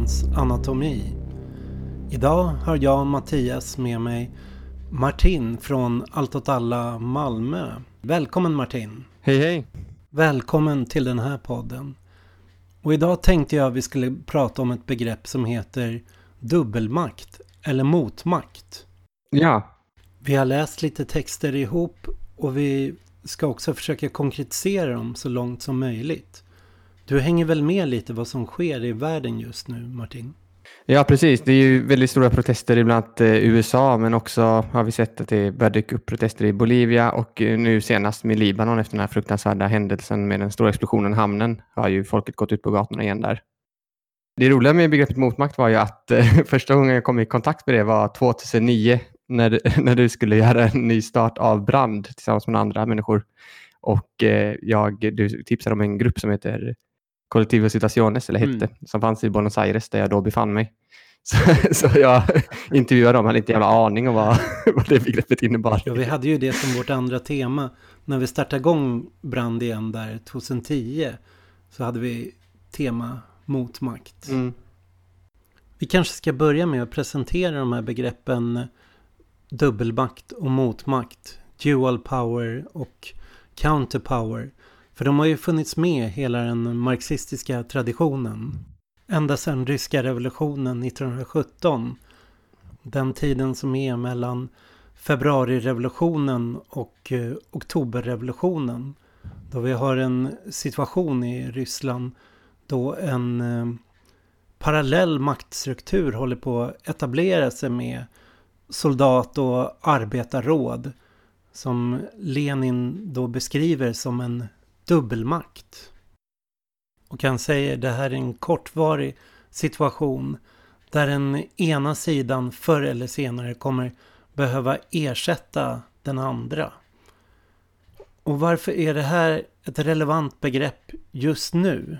Apans anatomi. Idag har jag och Mattias med mig Martin från Allt åt alla Malmö. Välkommen Martin! Hej hej! Välkommen till den här podden. Och idag tänkte jag att vi skulle prata om ett begrepp som heter dubbelmakt eller motmakt. Ja. Vi har läst lite texter ihop och vi ska också försöka konkretisera dem så långt som möjligt. Du hänger väl med lite vad som sker i världen just nu, Martin? Ja, precis. Det är ju väldigt stora protester i bland annat eh, USA, men också har vi sett att det börjar dyka upp protester i Bolivia och eh, nu senast med Libanon efter den här fruktansvärda händelsen med den stora explosionen i hamnen har ju folket gått ut på gatorna igen där. Det roliga med begreppet motmakt var ju att eh, första gången jag kom i kontakt med det var 2009 när, när du skulle göra en ny start av Brand tillsammans med andra människor. Och jag, du tipsade om en grupp som heter Colectivo Situaciones, eller hette, mm. som fanns i Buenos Aires där jag då befann mig. Så, så jag intervjuade dem, hade inte jävla aning om vad, vad det begreppet innebar. Ja, vi hade ju det som vårt andra tema. När vi startade igång Brand igen där 2010 så hade vi tema motmakt. Mm. Vi kanske ska börja med att presentera de här begreppen dubbelmakt och motmakt, dual power och counterpower. För de har ju funnits med hela den marxistiska traditionen. Ända sedan ryska revolutionen 1917. Den tiden som är mellan februarirevolutionen och eh, oktoberrevolutionen. Då vi har en situation i Ryssland då en eh, parallell maktstruktur håller på att etablera sig med soldat och arbetarråd som Lenin då beskriver som en dubbelmakt. Och han säger det här är en kortvarig situation där den ena sidan förr eller senare kommer behöva ersätta den andra. Och varför är det här ett relevant begrepp just nu?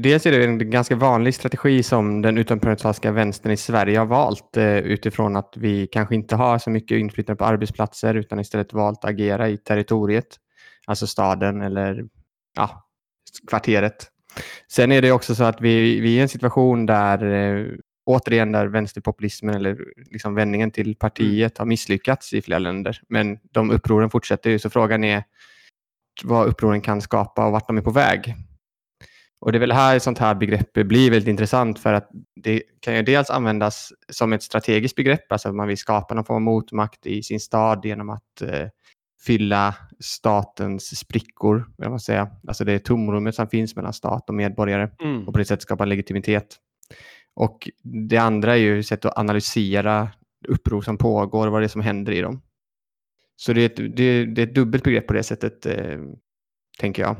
Dels är det en ganska vanlig strategi som den utomparlamentariska vänstern i Sverige har valt eh, utifrån att vi kanske inte har så mycket inflytande på arbetsplatser utan istället valt att agera i territoriet, alltså staden eller ja, kvarteret. Sen är det också så att vi, vi är i en situation där eh, återigen där vänsterpopulismen eller liksom vändningen till partiet har misslyckats i flera länder. Men de upproren fortsätter ju, så frågan är vad upproren kan skapa och vart de är på väg. Och det är väl här ett sånt här begrepp blir väldigt intressant för att det kan ju dels användas som ett strategiskt begrepp, alltså att man vill skapa någon form av motmakt i sin stad genom att eh, fylla statens sprickor, vill man säga. Alltså det tomrummet som finns mellan stat och medborgare mm. och på det sättet skapa legitimitet. Och det andra är ju sätt att analysera uppror som pågår och vad det är som händer i dem. Så det är ett, det, det är ett dubbelt begrepp på det sättet, eh, tänker jag.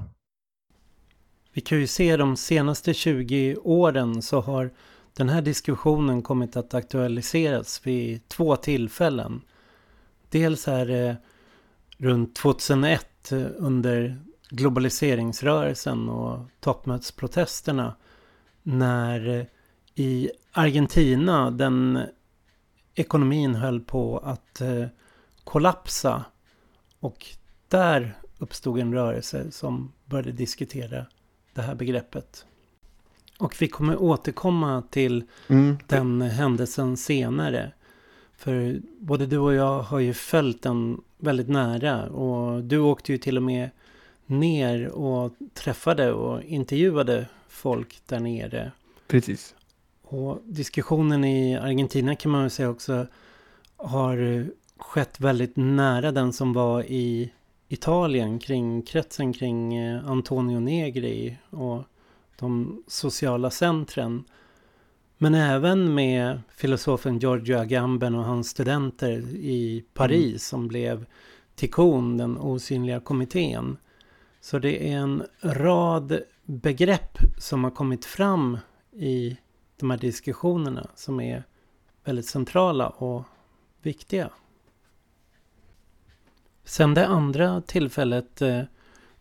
Vi kan ju se de senaste 20 åren så har den här diskussionen kommit att aktualiseras vid två tillfällen. Dels är det runt 2001 under globaliseringsrörelsen och toppmötesprotesterna när i Argentina den ekonomin höll på att eh, kollapsa och där uppstod en rörelse som började diskutera det här begreppet. Och vi kommer återkomma till mm. den händelsen senare. För både du och jag har ju följt den väldigt nära. Och du åkte ju till och med ner och träffade och intervjuade folk där nere. Precis. Och diskussionen i Argentina kan man väl säga också har skett väldigt nära den som var i Italien kring kretsen kring eh, Antonio Negri och de sociala centren. Men även med filosofen Giorgio Agamben och hans studenter i Paris mm. som blev Tikkun, den osynliga kommittén. Så det är en rad begrepp som har kommit fram i de här diskussionerna som är väldigt centrala och viktiga. Sen det andra tillfället eh,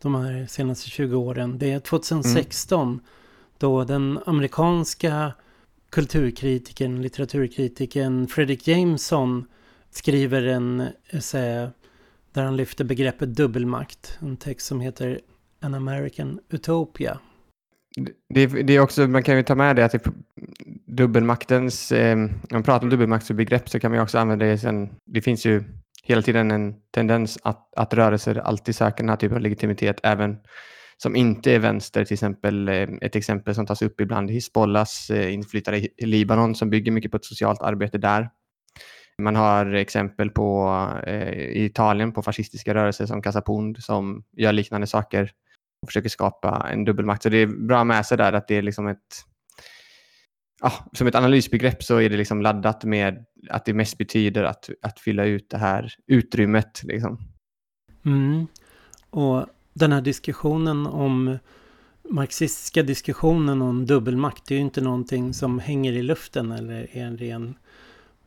de här senaste 20 åren, det är 2016 mm. då den amerikanska kulturkritiken, litteraturkritiken Fredrik Jameson skriver en essä där han lyfter begreppet dubbelmakt. En text som heter An American Utopia. Det, det, är också, man kan ju ta med det att det, dubbelmaktens, eh, om man pratar om dubbelmaktsbegrepp så kan man ju också använda det sen, det finns ju hela tiden en tendens att, att rörelser alltid söker den här typen av legitimitet även som inte är vänster, till exempel eh, ett exempel som tas upp ibland, Hizbollahs eh, inflytande i Libanon som bygger mycket på ett socialt arbete där. Man har exempel på eh, i Italien på fascistiska rörelser som Casapund som gör liknande saker och försöker skapa en dubbelmakt. Så det är bra med sig där att det är liksom ett ja, som ett analysbegrepp så är det liksom laddat med att det mest betyder att, att fylla ut det här utrymmet. Liksom. Mm. Och den här diskussionen om marxistiska diskussionen om dubbelmakt det är ju inte någonting som hänger i luften eller är en ren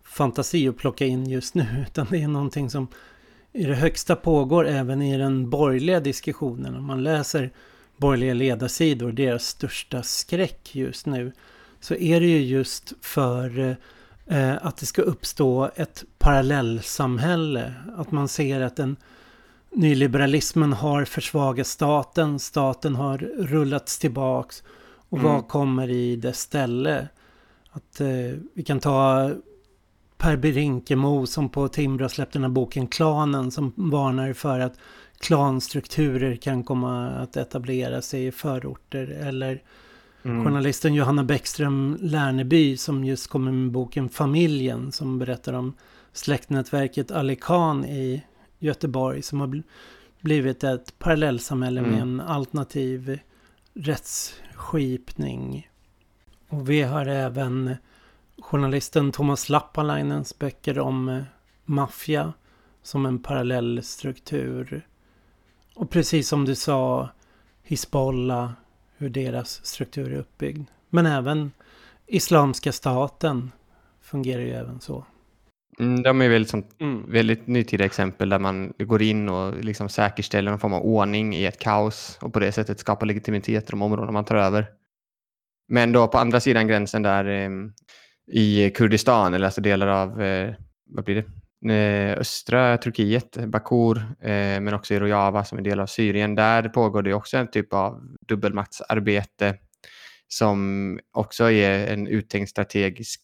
fantasi att plocka in just nu utan det är någonting som i det högsta pågår även i den borgerliga diskussionen. Om man läser borgerliga ledarsidor, deras största skräck just nu, så är det ju just för eh, att det ska uppstå ett parallellsamhälle. Att man ser att en nyliberalismen har försvagat staten, staten har rullats tillbaks. Och mm. vad kommer i dess ställe? Att eh, vi kan ta Per Berinkemo som på Timbro släppte den här boken Klanen som varnar för att klanstrukturer kan komma att etablera sig i förorter. Eller mm. journalisten Johanna Bäckström Lärneby som just kommer med boken Familjen som berättar om släktnätverket Ali Khan i Göteborg som har blivit ett parallellsamhälle mm. med en alternativ rättsskipning. Och vi har även journalisten Thomas Lappalainens böcker om eh, maffia som en parallell struktur. Och precis som du sa, Hizbollah, hur deras struktur är uppbyggd. Men även Islamiska staten fungerar ju även så. Mm, de är väldigt, som, mm. väldigt nutida exempel där man går in och liksom säkerställer någon form av ordning i ett kaos och på det sättet skapar legitimitet i de områden man tar över. Men då på andra sidan gränsen där eh, i Kurdistan, eller alltså delar av eh, vad blir det? Eh, östra Turkiet, Bakur, eh, men också i Rojava som är del av Syrien. Där pågår det också en typ av dubbelmaktsarbete som också är en uttänkt strategisk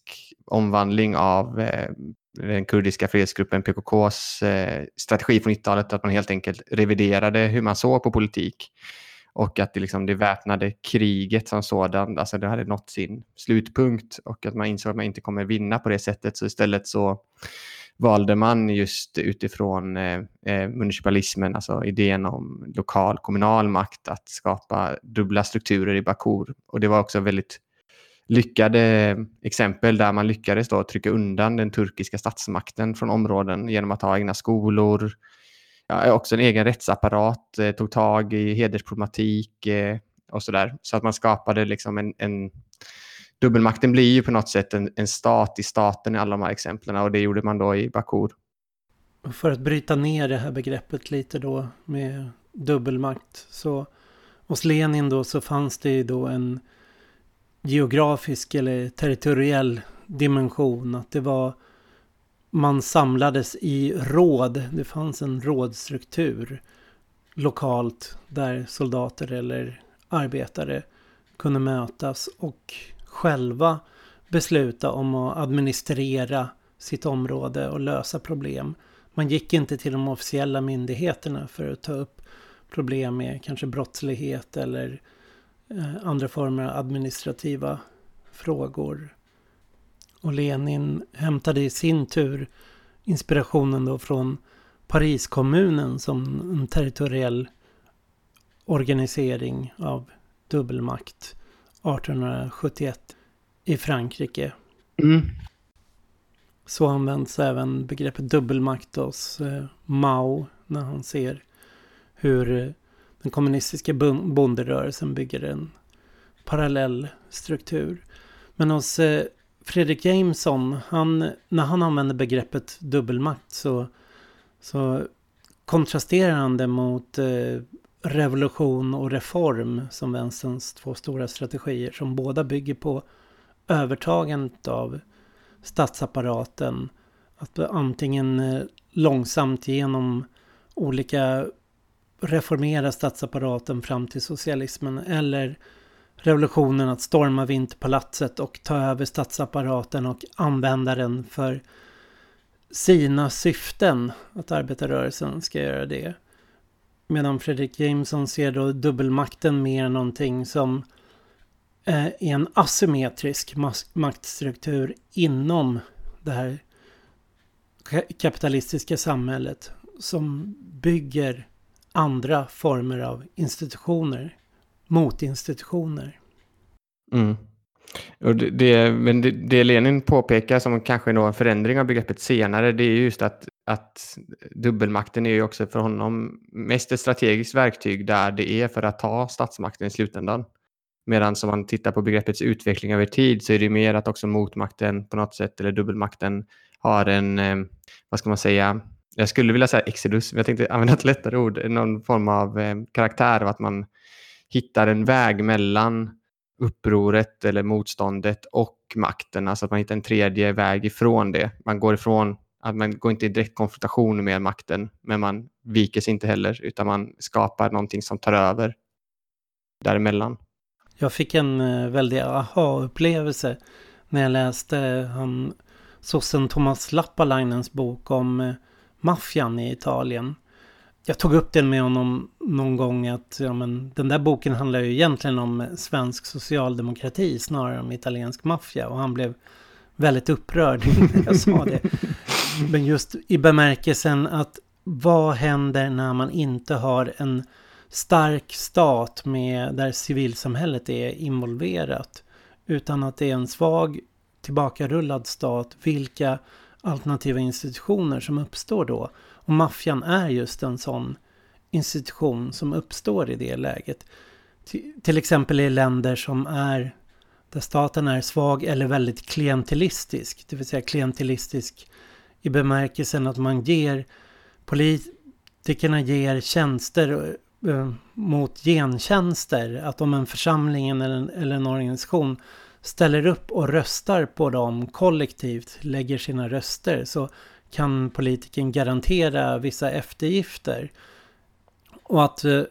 omvandling av eh, den kurdiska fredsgruppen PKKs eh, strategi från 90-talet, att man helt enkelt reviderade hur man såg på politik och att det, liksom, det väpnade kriget som sådant, alltså det hade nått sin slutpunkt och att man insåg att man inte kommer vinna på det sättet. Så istället så valde man just utifrån eh, eh, municipalismen, alltså idén om lokal kommunal makt, att skapa dubbla strukturer i Bakur. Och det var också väldigt lyckade exempel där man lyckades då trycka undan den turkiska statsmakten från områden genom att ha egna skolor, ja, också en egen rättsapparat, eh, tog tag i hedersproblematik eh, och sådär. Så att man skapade liksom en, en dubbelmakten blir ju på något sätt en, en stat i staten i alla de här exemplen och det gjorde man då i Bakur. För att bryta ner det här begreppet lite då med dubbelmakt så hos Lenin då så fanns det ju då en geografisk eller territoriell dimension. Att det var man samlades i råd. Det fanns en rådstruktur lokalt där soldater eller arbetare kunde mötas och själva besluta om att administrera sitt område och lösa problem. Man gick inte till de officiella myndigheterna för att ta upp problem med kanske brottslighet eller eh, andra former av administrativa frågor. Och Lenin hämtade i sin tur inspirationen då från Pariskommunen som en territoriell organisering av dubbelmakt 1871 i Frankrike. Mm. Så används även begreppet dubbelmakt hos eh, Mao när han ser hur eh, den kommunistiska bonderörelsen bygger en parallell struktur. Men hos eh, Fredrik Jameson, han, när han använder begreppet dubbelmakt så, så kontrasterar han det mot eh, revolution och reform som vänsterns två stora strategier som båda bygger på övertagandet av statsapparaten. Att antingen eh, långsamt genom olika reformera statsapparaten fram till socialismen eller revolutionen att storma Vinterpalatset och ta över statsapparaten och använda den för sina syften. Att arbetarrörelsen ska göra det. Medan Fredrik Jameson ser då dubbelmakten mer någonting som eh, är en asymmetrisk maktstruktur inom det här kapitalistiska samhället som bygger andra former av institutioner mot institutioner. Mm. Och det, det, men det, det Lenin påpekar som kanske är en förändring av begreppet senare, det är just att, att dubbelmakten är ju också för honom mest ett strategiskt verktyg där det är för att ta statsmakten i slutändan. Medan om man tittar på begreppets utveckling över tid så är det mer att också motmakten på något sätt eller dubbelmakten har en, eh, vad ska man säga, jag skulle vilja säga exodus, men jag tänkte använda ett lättare ord, någon form av eh, karaktär av att man hittar en väg mellan upproret eller motståndet och makten. Alltså att man hittar en tredje väg ifrån det. Man går ifrån att man går inte i direkt konfrontation med makten, men man viker sig inte heller, utan man skapar någonting som tar över däremellan. Jag fick en eh, väldig aha-upplevelse när jag läste eh, han, sossen Thomas Lappalainens bok om eh, maffian i Italien jag tog upp den med honom någon gång att ja, men, den där boken handlar ju egentligen om svensk socialdemokrati snarare än om italiensk maffia och han blev väldigt upprörd när jag sa det. Men just i bemärkelsen att vad händer när man inte har en stark stat med där civilsamhället är involverat utan att det är en svag tillbakarullad stat. Vilka alternativa institutioner som uppstår då? Och maffian är just en sån institution som uppstår i det läget. Till exempel i länder som är där staten är svag eller väldigt klientelistisk. Det vill säga klientelistisk i bemärkelsen att man ger politikerna ger tjänster eh, mot gentjänster. Att om en församling eller, eller en organisation ställer upp och röstar på dem kollektivt, lägger sina röster, så kan politiken garantera vissa eftergifter. Och att eh,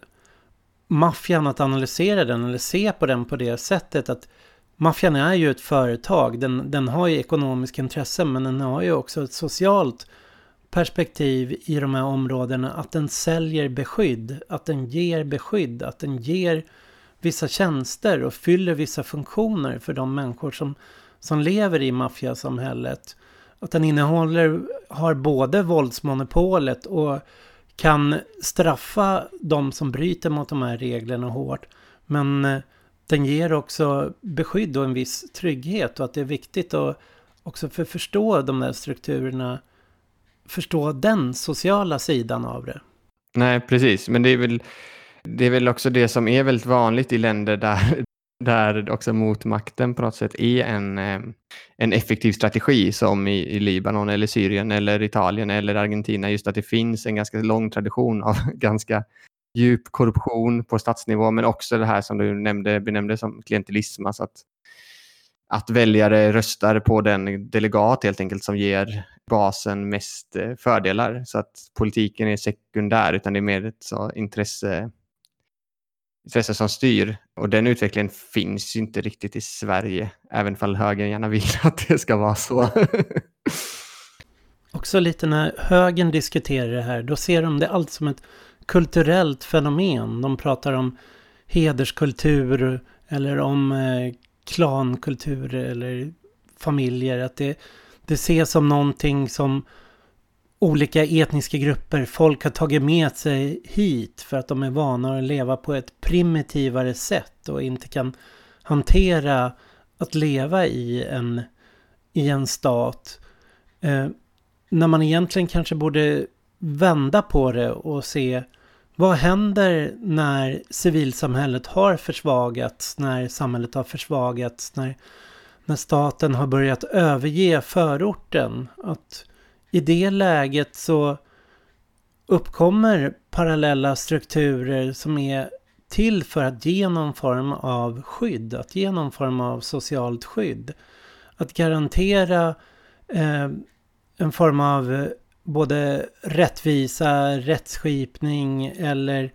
maffian, att analysera den eller se på den på det sättet att maffian är ju ett företag, den, den har ju ekonomiska intressen men den har ju också ett socialt perspektiv i de här områdena att den säljer beskydd, att den ger beskydd, att den ger vissa tjänster och fyller vissa funktioner för de människor som, som lever i maffiasamhället. Att den innehåller, har både våldsmonopolet och kan straffa de som bryter mot de här reglerna hårt. Men eh, den ger också beskydd och en viss trygghet och att det är viktigt att också för att förstå de där strukturerna, förstå den sociala sidan av det. Nej, precis, men det är väl det är väl också det som är väldigt vanligt i länder där, där också motmakten på något sätt är en, eh, en effektiv strategi som i, i, Libanon eller Syrien eller Italien eller Argentina. Just att det finns en ganska lång tradition av ganska djup korruption på statsnivå men också det här som du nämnde, benämnde som klientelism. Alltså att, att väljare röstar på den delegat helt enkelt som ger basen mest eh, fördelar. Så att politiken är sekundär utan det är mer ett så intresse intresse som styr. Och den utvecklingen finns ju inte riktigt i Sverige, även fall högern gärna vill att det ska vara så. Också lite när högern diskuterar det här, då ser de det allt som ett kulturellt fenomen. De pratar om hederskultur eller om eh, klankultur eller familjer. Att det, det ses som någonting som olika etniska grupper, folk har tagit med sig hit för att de är vana att leva på ett primitivare sätt och inte kan hantera att leva i en, i en stat. Eh, när man egentligen kanske borde vända på det och se vad händer när civilsamhället har försvagats, när samhället har försvagats, när, när staten har börjat överge förorten? Att i det läget så uppkommer parallella strukturer som är till för att ge någon form av skydd, att ge någon form av socialt skydd. Att garantera eh, en form av både rättvisa, rättsskipning eller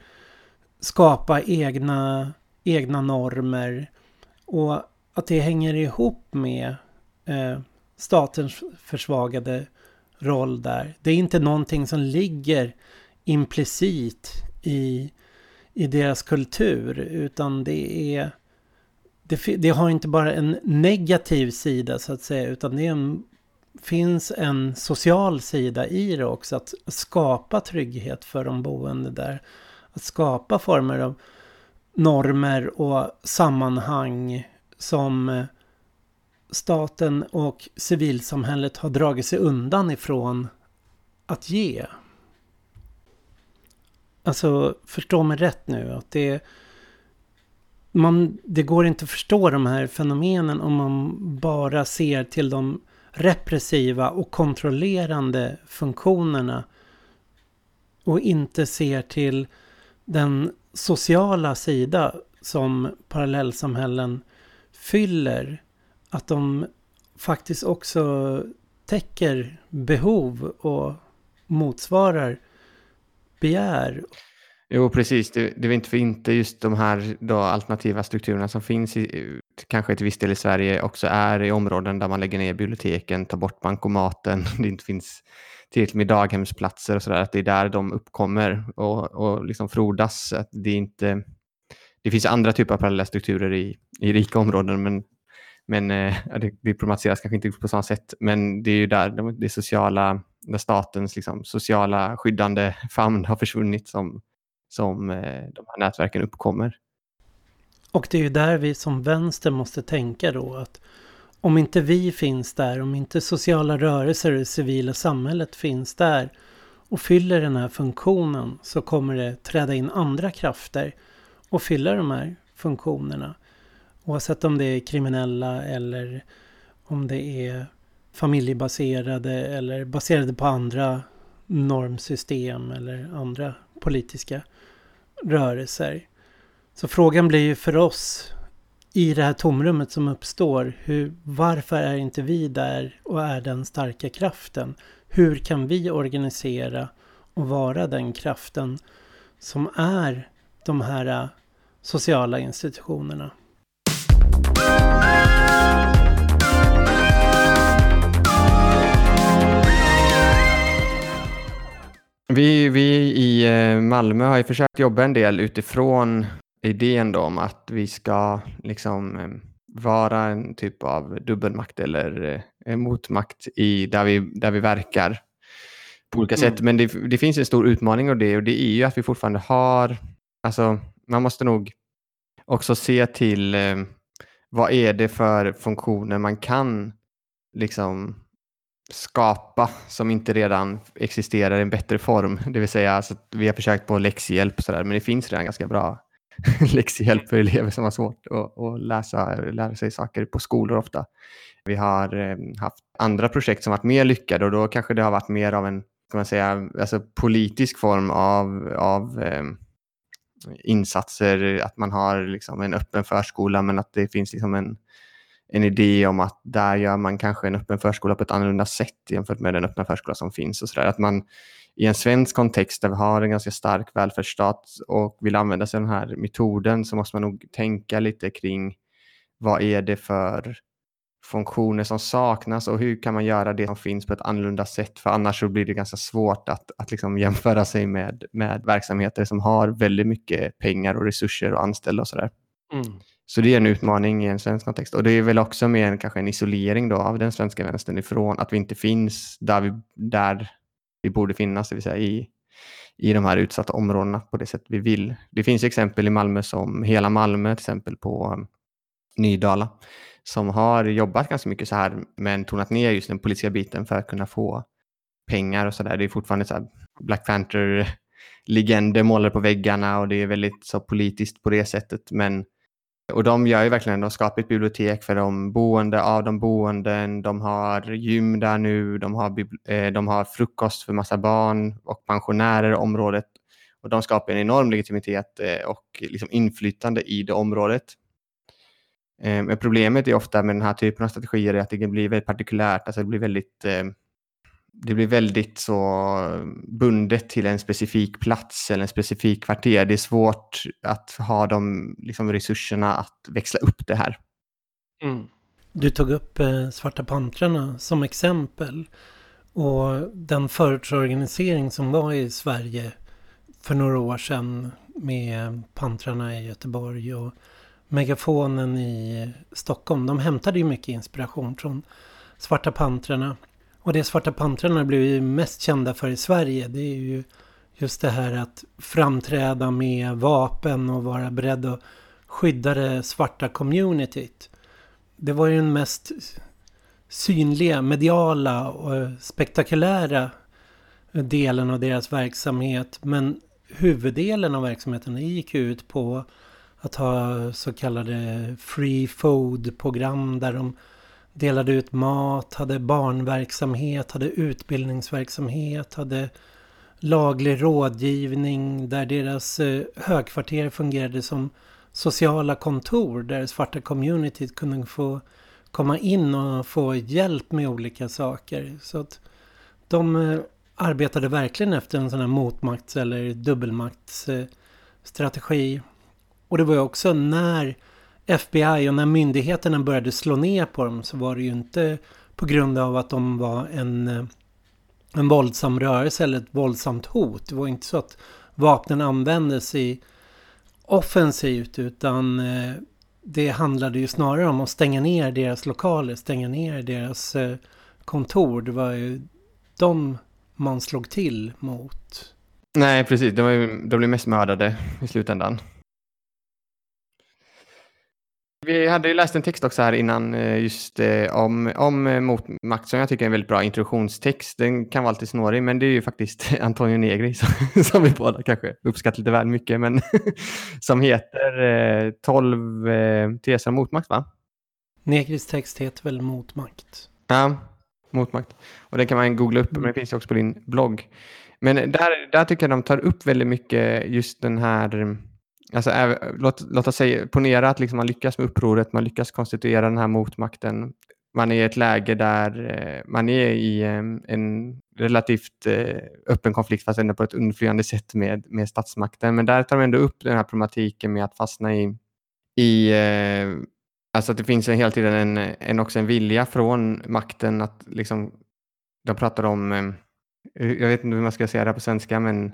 skapa egna, egna normer. Och att det hänger ihop med eh, statens försvagade roll där. Det är inte någonting som ligger implicit i, i deras kultur utan det är det, det, har inte bara en negativ sida så att säga utan det är en, finns en social sida i det också. Att skapa trygghet för de boende där. Att skapa former av normer och sammanhang som eh, staten och civilsamhället har dragit sig undan ifrån att ge. Alltså, förstå mig rätt nu. att det, man, det går inte att förstå de här fenomenen om man bara ser till de repressiva och kontrollerande funktionerna och inte ser till den sociala sida som parallellsamhällen fyller att de faktiskt också täcker behov och motsvarar begär. Jo, precis. Det, det är inte för inte just de här då alternativa strukturerna som finns i, kanske till viss del i Sverige också är i områden där man lägger ner biblioteken, tar bort bankomaten, det inte finns tillräckligt med daghemsplatser och sådär, att det är där de uppkommer och, och liksom frodas. Att det, inte, det finns andra typer av parallella strukturer i, i rika områden, men men eh, det problematiseras kanske inte på samma sätt, men det är ju där det sociala, där statens liksom, sociala skyddande famn har försvunnit som, som eh, de här nätverken uppkommer. Och det är ju där vi som vänster måste tänka då att om inte vi finns där, om inte sociala rörelser och det civila samhället finns där och fyller den här funktionen så kommer det träda in andra krafter och fylla de här funktionerna. Oavsett om det är kriminella eller om det är familjebaserade eller baserade på andra normsystem eller andra politiska rörelser. Så frågan blir ju för oss i det här tomrummet som uppstår, hur, varför är inte vi där och är den starka kraften? Hur kan vi organisera och vara den kraften som är de här äh, sociala institutionerna? Vi, vi i äh, Malmö har ju försökt jobba en del utifrån idén då om att vi ska liksom eh, vara en typ av dubbelmakt eller eh, motmakt i, där, vi, där vi verkar på olika mm. sätt. Men det, det, finns en stor utmaning och det och det är ju att vi fortfarande har, alltså man måste nog också se till vad är det för funktioner man kan liksom skapa som inte redan existerar i en bättre form. Det vill säga, alltså, vi har försökt på läxhjälp och sådär, men det finns redan ganska bra läxhjälp för elever som har svårt att, att läsa, lära sig saker på skolor ofta. Vi har ehm, haft andra projekt som varit mer lyckade och då kanske det har varit mer av en kan man säga, alltså politisk form av, av eh, insatser, att man har liksom en öppen förskola men att det finns liksom en, en idé om att där gör man kanske en öppen förskola på ett annorlunda sätt jämfört med den öppna förskola som finns. och så där. Att man i en svensk kontext där vi har en ganska stark välfärdsstat och vill använda sig av den här metoden så måste man nog tänka lite kring vad är det för funktioner som saknas och hur kan man göra det som finns på ett annorlunda sätt? För annars så blir det ganska svårt att, att liksom jämföra sig med, med verksamheter som har väldigt mycket pengar och resurser och anställda och sådär. Mm. Så det är en utmaning i en svensk kontext. Och det är väl också mer kanske en isolering då av den svenska vänstern ifrån att vi inte finns där vi, där vi borde finnas, det vill säga i, i de här utsatta områdena på det sätt vi vill. Det finns exempel i Malmö som hela Malmö, till exempel på um, Nydala, som har jobbat ganska mycket så här men tonat ner just den politiska biten för att kunna få pengar och så där. Det är fortfarande så här Black Panther-legender målade på väggarna och det är väldigt så politiskt på det sättet. Men, och de gör ju verkligen, de skapar ett bibliotek för de boende av de boende, De har gym där nu, de har, eh, de har frukost för massa barn och pensionärer i området. Och de skapar en enorm legitimitet eh, och liksom inflytande i det området. Eh, men problemet är ofta med den här typen av strategier är att det blir väldigt partikulärt, alltså det blir väldigt, eh, det blir väldigt så bundet till en specifik plats eller en specifik kvarter. Det är svårt att ha de liksom, resurserna att växla upp det här. Mm. Du tog upp eh, Svarta pantrarna som exempel. Och den förortsorganisering som var i Sverige för några år sedan med pantrarna i Göteborg och megafonen i Stockholm. De hämtade ju mycket inspiration från Svarta pantrarna. Och det Svarta pantrarna blev ju mest kända för i Sverige det är ju just det här att framträda med vapen och vara beredd att skydda det svarta communityt. Det var ju den mest synliga, mediala och spektakulära delen av deras verksamhet. Men huvuddelen av verksamheten gick ut på att ha så kallade free food-program där de delade ut mat, hade barnverksamhet, hade utbildningsverksamhet, hade laglig rådgivning där deras eh, högkvarter fungerade som sociala kontor där svarta communityt kunde få komma in och få hjälp med olika saker. Så att de eh, arbetade verkligen efter en sån här motmakts eller dubbelmaktsstrategi. Och det var ju också när FBI och när myndigheterna började slå ner på dem så var det ju inte på grund av att de var en, en våldsam rörelse eller ett våldsamt hot. Det var inte så att vapnen användes i offensivt utan eh, det handlade ju snarare om att stänga ner deras lokaler, stänga ner deras eh, kontor. Det var ju de man slog till mot. Nej, precis. De, var ju, de blev mest mördade i slutändan. Vi hade ju läst en text också här innan eh, just eh, om, om eh, motmakt som jag tycker är en väldigt bra introduktionstext. Den kan vara lite snårig men det är ju faktiskt Antonio Negri som, som vi båda kanske uppskattar lite väl mycket men som heter eh, 12 eh, teser om motmakt va? Negris text heter väl motmakt? Ja, motmakt. Och det kan man googla upp men det finns också på din blogg. Men där, där tycker jag de tar upp väldigt mycket just den här Alltså, låt, låt oss säga, ponera att liksom man lyckas med upproret, man lyckas konstituera den här motmakten. Man är i ett läge där eh, man är i eh, en relativt eh, öppen konflikt fast ändå på ett undflyende sätt med, med statsmakten. Men där tar man ändå upp den här problematiken med att fastna i, i eh, alltså att det finns hela tiden en, en, också en vilja från makten att liksom, de pratar om, eh, jag vet inte hur man ska säga det här på svenska, men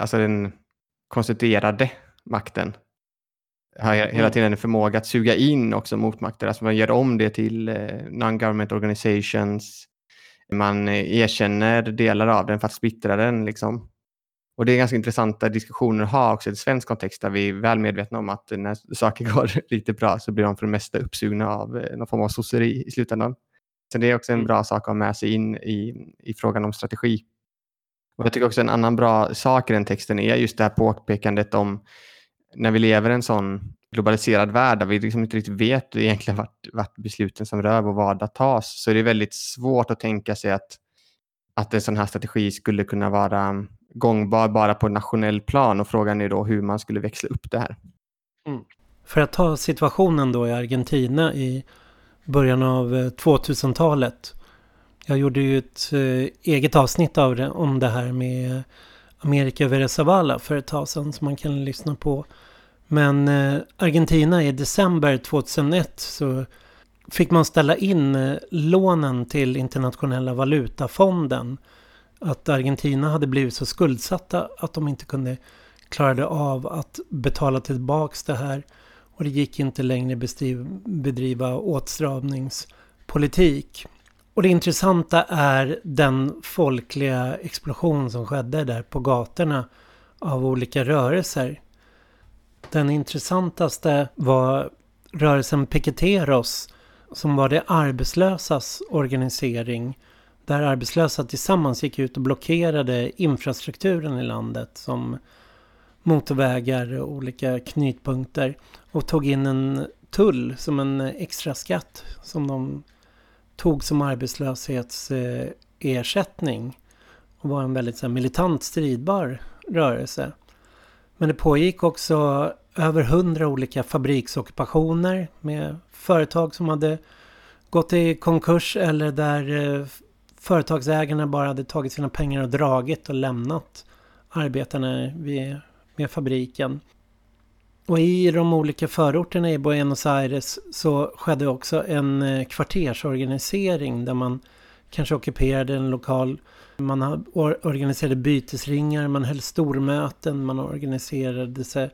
alltså den konstituerade makten har hela mm. tiden en förmåga att suga in också motmakter. Alltså man gör om det till eh, non-government organizations. Man eh, erkänner delar av den för att splittra den. Liksom. Och det är ganska intressanta diskussioner att ha också i svensk kontext där vi är väl medvetna om att när saker går lite bra så blir de för det mesta uppsugna av eh, någon form av sosseri i slutändan. Så det är också en mm. bra sak att ha med sig in i, i frågan om strategi. Och jag tycker också en annan bra sak i den texten är just det här påpekandet om när vi lever i en sån globaliserad värld där vi liksom inte riktigt vet egentligen vart, vart besluten som rör vår vardag tas så är det väldigt svårt att tänka sig att, att en sån här strategi skulle kunna vara gångbar bara på nationell plan och frågan är då hur man skulle växla upp det här. Mm. För att ta situationen då i Argentina i början av 2000-talet jag gjorde ju ett eh, eget avsnitt av det, om det här med Amerika Verezavala för ett tag sedan som man kan lyssna på. Men eh, Argentina i december 2001 så fick man ställa in eh, lånen till internationella valutafonden. Att Argentina hade blivit så skuldsatta att de inte kunde klara av att betala tillbaks det här. Och det gick inte längre bedriva åtstramningspolitik. Och det intressanta är den folkliga explosion som skedde där på gatorna av olika rörelser. Den intressantaste var rörelsen Piqueteros som var de arbetslösas organisering. Där arbetslösa tillsammans gick ut och blockerade infrastrukturen i landet som motorvägar och olika knytpunkter. Och tog in en tull som en extra skatt som de tog som arbetslöshetsersättning och var en väldigt så här, militant stridbar rörelse. Men det pågick också över hundra olika fabriksockupationer med företag som hade gått i konkurs eller där eh, företagsägarna bara hade tagit sina pengar och dragit och lämnat arbetarna vid, med fabriken. Och i de olika förorterna i Buenos Aires så skedde också en eh, kvartersorganisering där man kanske ockuperade en lokal. Man organiserade bytesringar, man höll stormöten, man organiserade sig.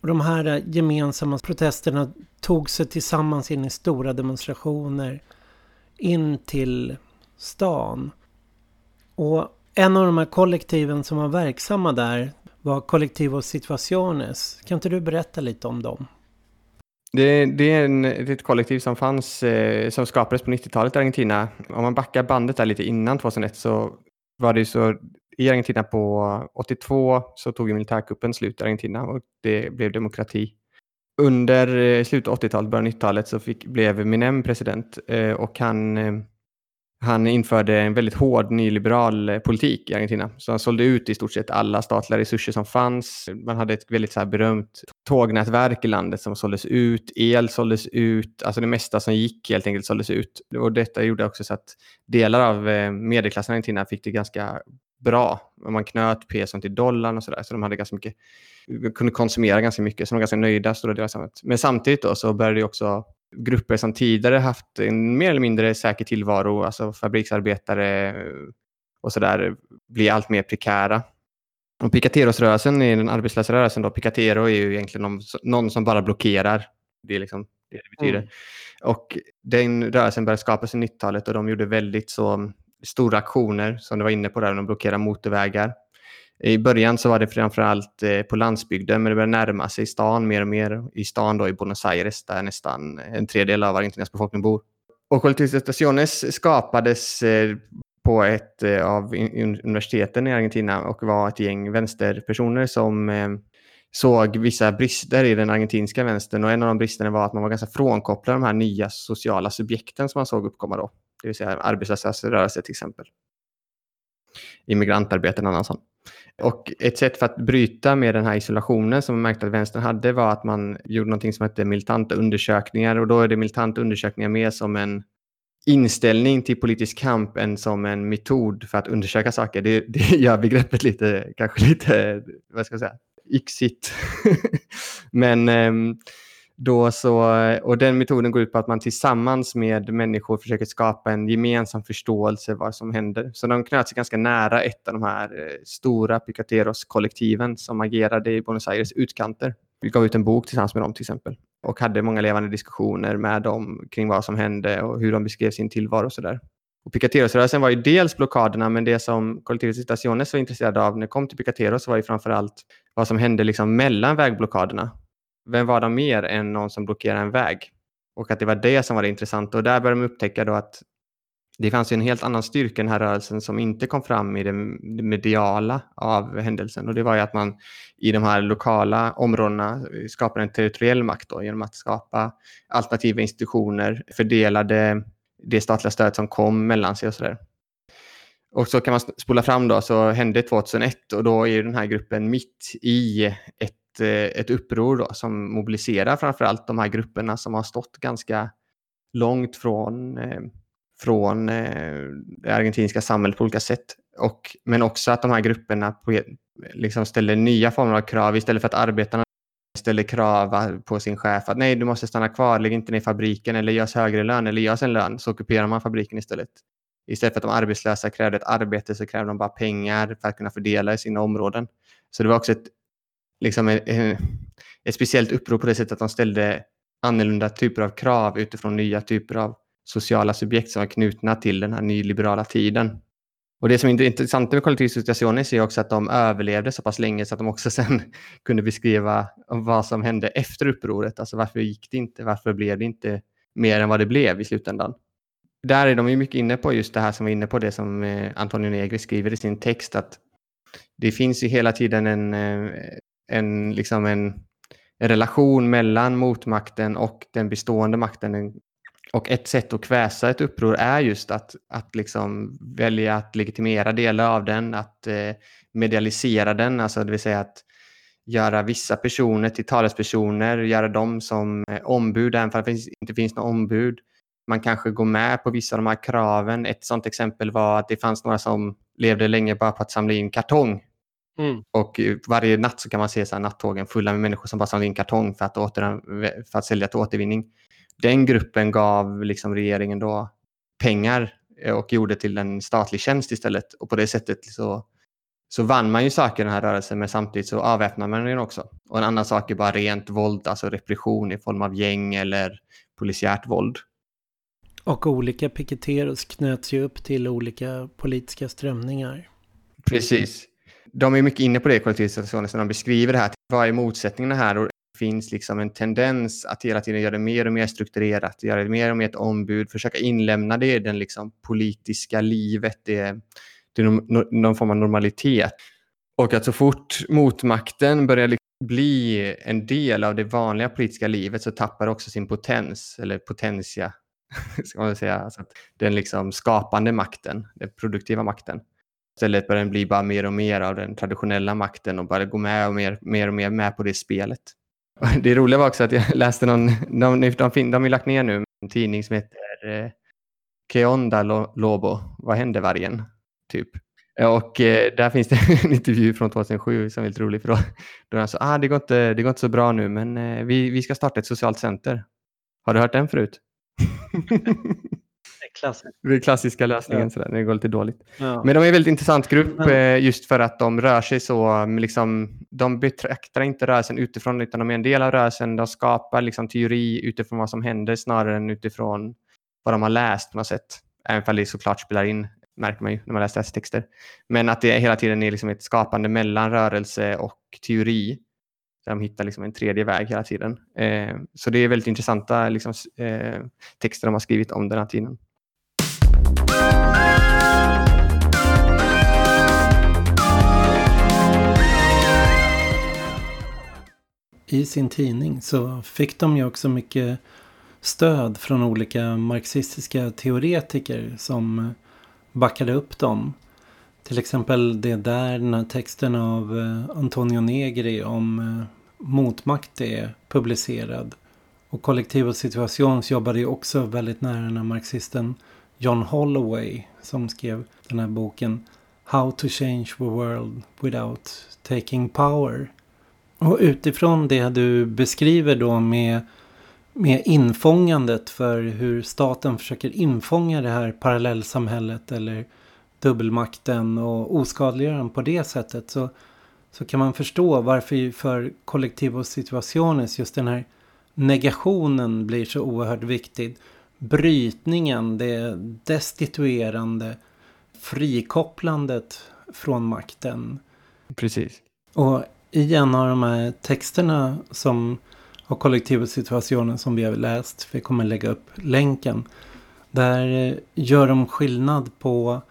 Och de här eh, gemensamma protesterna tog sig tillsammans in i stora demonstrationer in till stan. Och en av de här kollektiven som var verksamma där var Collectivo Situaciones. Kan inte du berätta lite om dem? Det, det är en, ett kollektiv som fanns, eh, som skapades på 90-talet i Argentina. Om man backar bandet där lite innan 2001 så var det ju så i Argentina på 82 så tog ju militärkuppen slut i Argentina och det blev demokrati. Under eh, slutet av 80-talet, början av 90-talet så fick, blev Minem president eh, och han eh, han införde en väldigt hård nyliberal eh, politik i Argentina. Så han sålde ut i stort sett alla statliga resurser som fanns. Man hade ett väldigt så här berömt tågnätverk i landet som såldes ut. El såldes ut. Alltså det mesta som gick helt enkelt såldes ut. Och detta gjorde också så att delar av eh, medelklassen i Argentina fick det ganska bra. Man knöt peson till dollarn och sådär. Så de hade ganska mycket, kunde konsumera ganska mycket. Så de var ganska nöjda stora delar av samhället. Men samtidigt då så började det också grupper som tidigare haft en mer eller mindre säker tillvaro, alltså fabriksarbetare och sådär, bli allt mer prekära. Och Picateros-rörelsen är den arbetslösa rörelsen. Då. Picatero är ju egentligen någon, någon som bara blockerar. Det är liksom det det betyder. Mm. Och den rörelsen började skapas i 90-talet och de gjorde väldigt så stora aktioner, som du var inne på där, de blockerade motorvägar. I början så var det framförallt eh, på landsbygden, men det började närma sig stan mer och mer. I stan då i Buenos Aires, där nästan en tredjedel av Argentinas befolkning bor. Och Colectivistaciones skapades eh, på ett eh, av universiteten i Argentina och var ett gäng vänsterpersoner som såg vissa brister i den argentinska vänstern och en av de bristerna var att man var ganska frånkopplad de här nya sociala subjekten som man såg uppkomma då. Det vill säga arbetslösas till exempel. Immigrantarbete en annan sån. Och ett sätt för att bryta med den här isolationen som man märkte att vänstern hade var att man gjorde någonting som hette militanta undersökningar och då är det militanta undersökningar mer som en inställning till politisk kamp än som en metod för att undersöka saker. Det, det gör begreppet lite, kanske lite, vad ska jag säga, yxigt. Men ehm, då så, och den metoden går ut på att man tillsammans med människor försöker skapa en gemensam förståelse vad som händer. Så de knöt sig ganska nära ett av de här eh, stora Picateros-kollektiven som agerade i Buenos Aires utkanter. Vi gav ut en bok tillsammans med dem till exempel och hade många levande diskussioner med dem kring vad som hände och hur de beskrev sin tillvaro och sådär. Och Picateros-rörelsen var ju dels blockaderna, men det som Colectivo Citaciones var intresserade av när det kom till Picateros var ju framför allt vad som hände liksom mellan vägblockaderna vem var de mer än någon som blockerar en väg? Och att det var det som var det intressanta. Och där började de upptäcka då att det fanns en helt annan styrka i den här rörelsen som inte kom fram i det mediala av händelsen. Och det var ju att man i de här lokala områdena skapade en territoriell makt då, genom att skapa alternativa institutioner, fördelade det statliga stödet som kom mellan sig och sådär. Och så kan man spola fram då, så hände 2001 och då är den här gruppen mitt i ett Eh, ett uppror då, som mobiliserar framförallt de här grupperna som har stått ganska långt från, eh, från eh, det argentinska samhället på olika sätt. Och, men också att de här grupperna på, liksom ställer nya former av krav istället för att arbetarna ställer krav på sin chef att nej, du måste stanna kvar, lägg inte ner fabriken eller görs högre lön eller görs en lön så ockuperar man fabriken istället. Istället för att de arbetslösa krävde ett arbete så krävde de bara pengar för att kunna fördela i sina områden. Så det var också ett liksom ett, ett speciellt uppror på det sättet att de ställde annorlunda typer av krav utifrån nya typer av sociala subjekt som var knutna till den här nyliberala tiden. Och det som är intressant med kollektivsituationen är också att de överlevde så pass länge så att de också sen kunde beskriva vad som hände efter upproret. Alltså varför gick det inte? Varför blev det inte mer än vad det blev i slutändan? Där är de ju mycket inne på just det här som var inne på det som eh, Antonio Negri skriver i sin text att det finns ju hela tiden en, en, liksom en, en relation mellan motmakten och den bestående makten. Och ett sätt att kväsa ett uppror är just att, att liksom välja att legitimera delar av den, att eh, medialisera den, alltså det vill säga att göra vissa personer till talespersoner, göra dem som eh, ombud, även om det inte finns något ombud. man kanske går med på vissa av de här kraven. Ett sådant exempel var att det fanns några som levde länge bara på att samla in kartong. Mm. Och varje natt så kan man se så här nattågen fulla med människor som bara samlar in kartong för att, åter, för att sälja till återvinning. Den gruppen gav liksom regeringen då pengar eh, och gjorde till en statlig tjänst istället. Och på det sättet så, så vann man ju saker i den här rörelsen men samtidigt så avväpnade man den också. Och en annan sak är bara rent våld, alltså repression i form av gäng eller polisiärt våld. Och olika piketeros knöts ju upp till olika politiska strömningar. Precis. De är mycket inne på det i kollektivstationen när de beskriver det här. Vad är motsättningarna här? Och det finns liksom en tendens att hela tiden göra det mer och mer strukturerat, göra det mer och mer ett ombud, försöka inlämna det i det liksom politiska livet, det, det är någon, någon form av normalitet. Och att så fort motmakten börjar liksom bli en del av det vanliga politiska livet så tappar det också sin potens, eller potentia, ska man säga. Alltså den liksom skapande makten, den produktiva makten. Istället börjar den bli bara mer och mer av den traditionella makten och bara gå med och mer, mer och mer med på det spelet. Det roliga var också att jag läste någon, de, de, de, de har lagt ner nu en tidning som heter eh, Keonda Lobo, Vad händer vargen? Typ. Eh, och eh, där finns det en intervju från 2007 som är lite rolig. För då, då han sa ah, det, går inte, det går inte så bra nu men eh, vi, vi ska starta ett socialt center. Har du hört den förut? Det är klassiska lösningen ja. sådär, när det går lite dåligt. Ja. Men de är en väldigt intressant grupp eh, just för att de rör sig så, liksom, de betraktar inte rörelsen utifrån utan de är en del av rörelsen. De skapar liksom, teori utifrån vad som händer snarare än utifrån vad de har läst på något sätt. Även om det såklart spelar in, märker man ju när man läser texter. Men att det hela tiden är liksom ett skapande mellan rörelse och teori. de hittar liksom en tredje väg hela tiden. Eh, så det är väldigt intressanta liksom, eh, texter de har skrivit om den här tiden. I sin tidning så fick de ju också mycket stöd från olika marxistiska teoretiker som backade upp dem. Till exempel det där, den här texten av eh, Antonio Negri om eh, motmakt är publicerad. Och Kollektiv och situations jobbade ju också väldigt nära den här marxisten John Holloway som skrev den här boken How to change the world without taking power. Och utifrån det du beskriver då med, med infångandet för hur staten försöker infånga det här parallellsamhället eller dubbelmakten och oskadliggöra den på det sättet så, så kan man förstå varför för kollektiva situationer just den här negationen blir så oerhört viktig brytningen, det destituerande, frikopplandet från makten. Precis. Och i en av de här texterna som av kollektiva situationen som vi har läst, vi kommer lägga upp länken. Där gör de skillnad på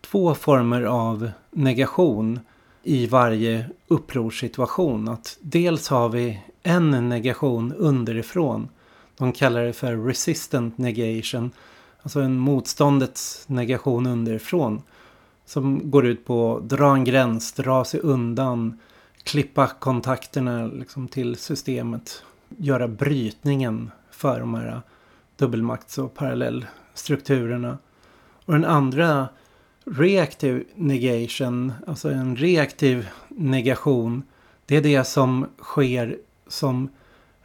två former av negation i varje upprorssituation. Att dels har vi en negation underifrån de kallar det för resistant negation. Alltså en motståndets negation underifrån. Som går ut på att dra en gräns, dra sig undan, klippa kontakterna liksom till systemet. Göra brytningen för de här dubbelmakts och parallellstrukturerna. Och den andra reaktiv negation, alltså en reaktiv negation. Det är det som sker som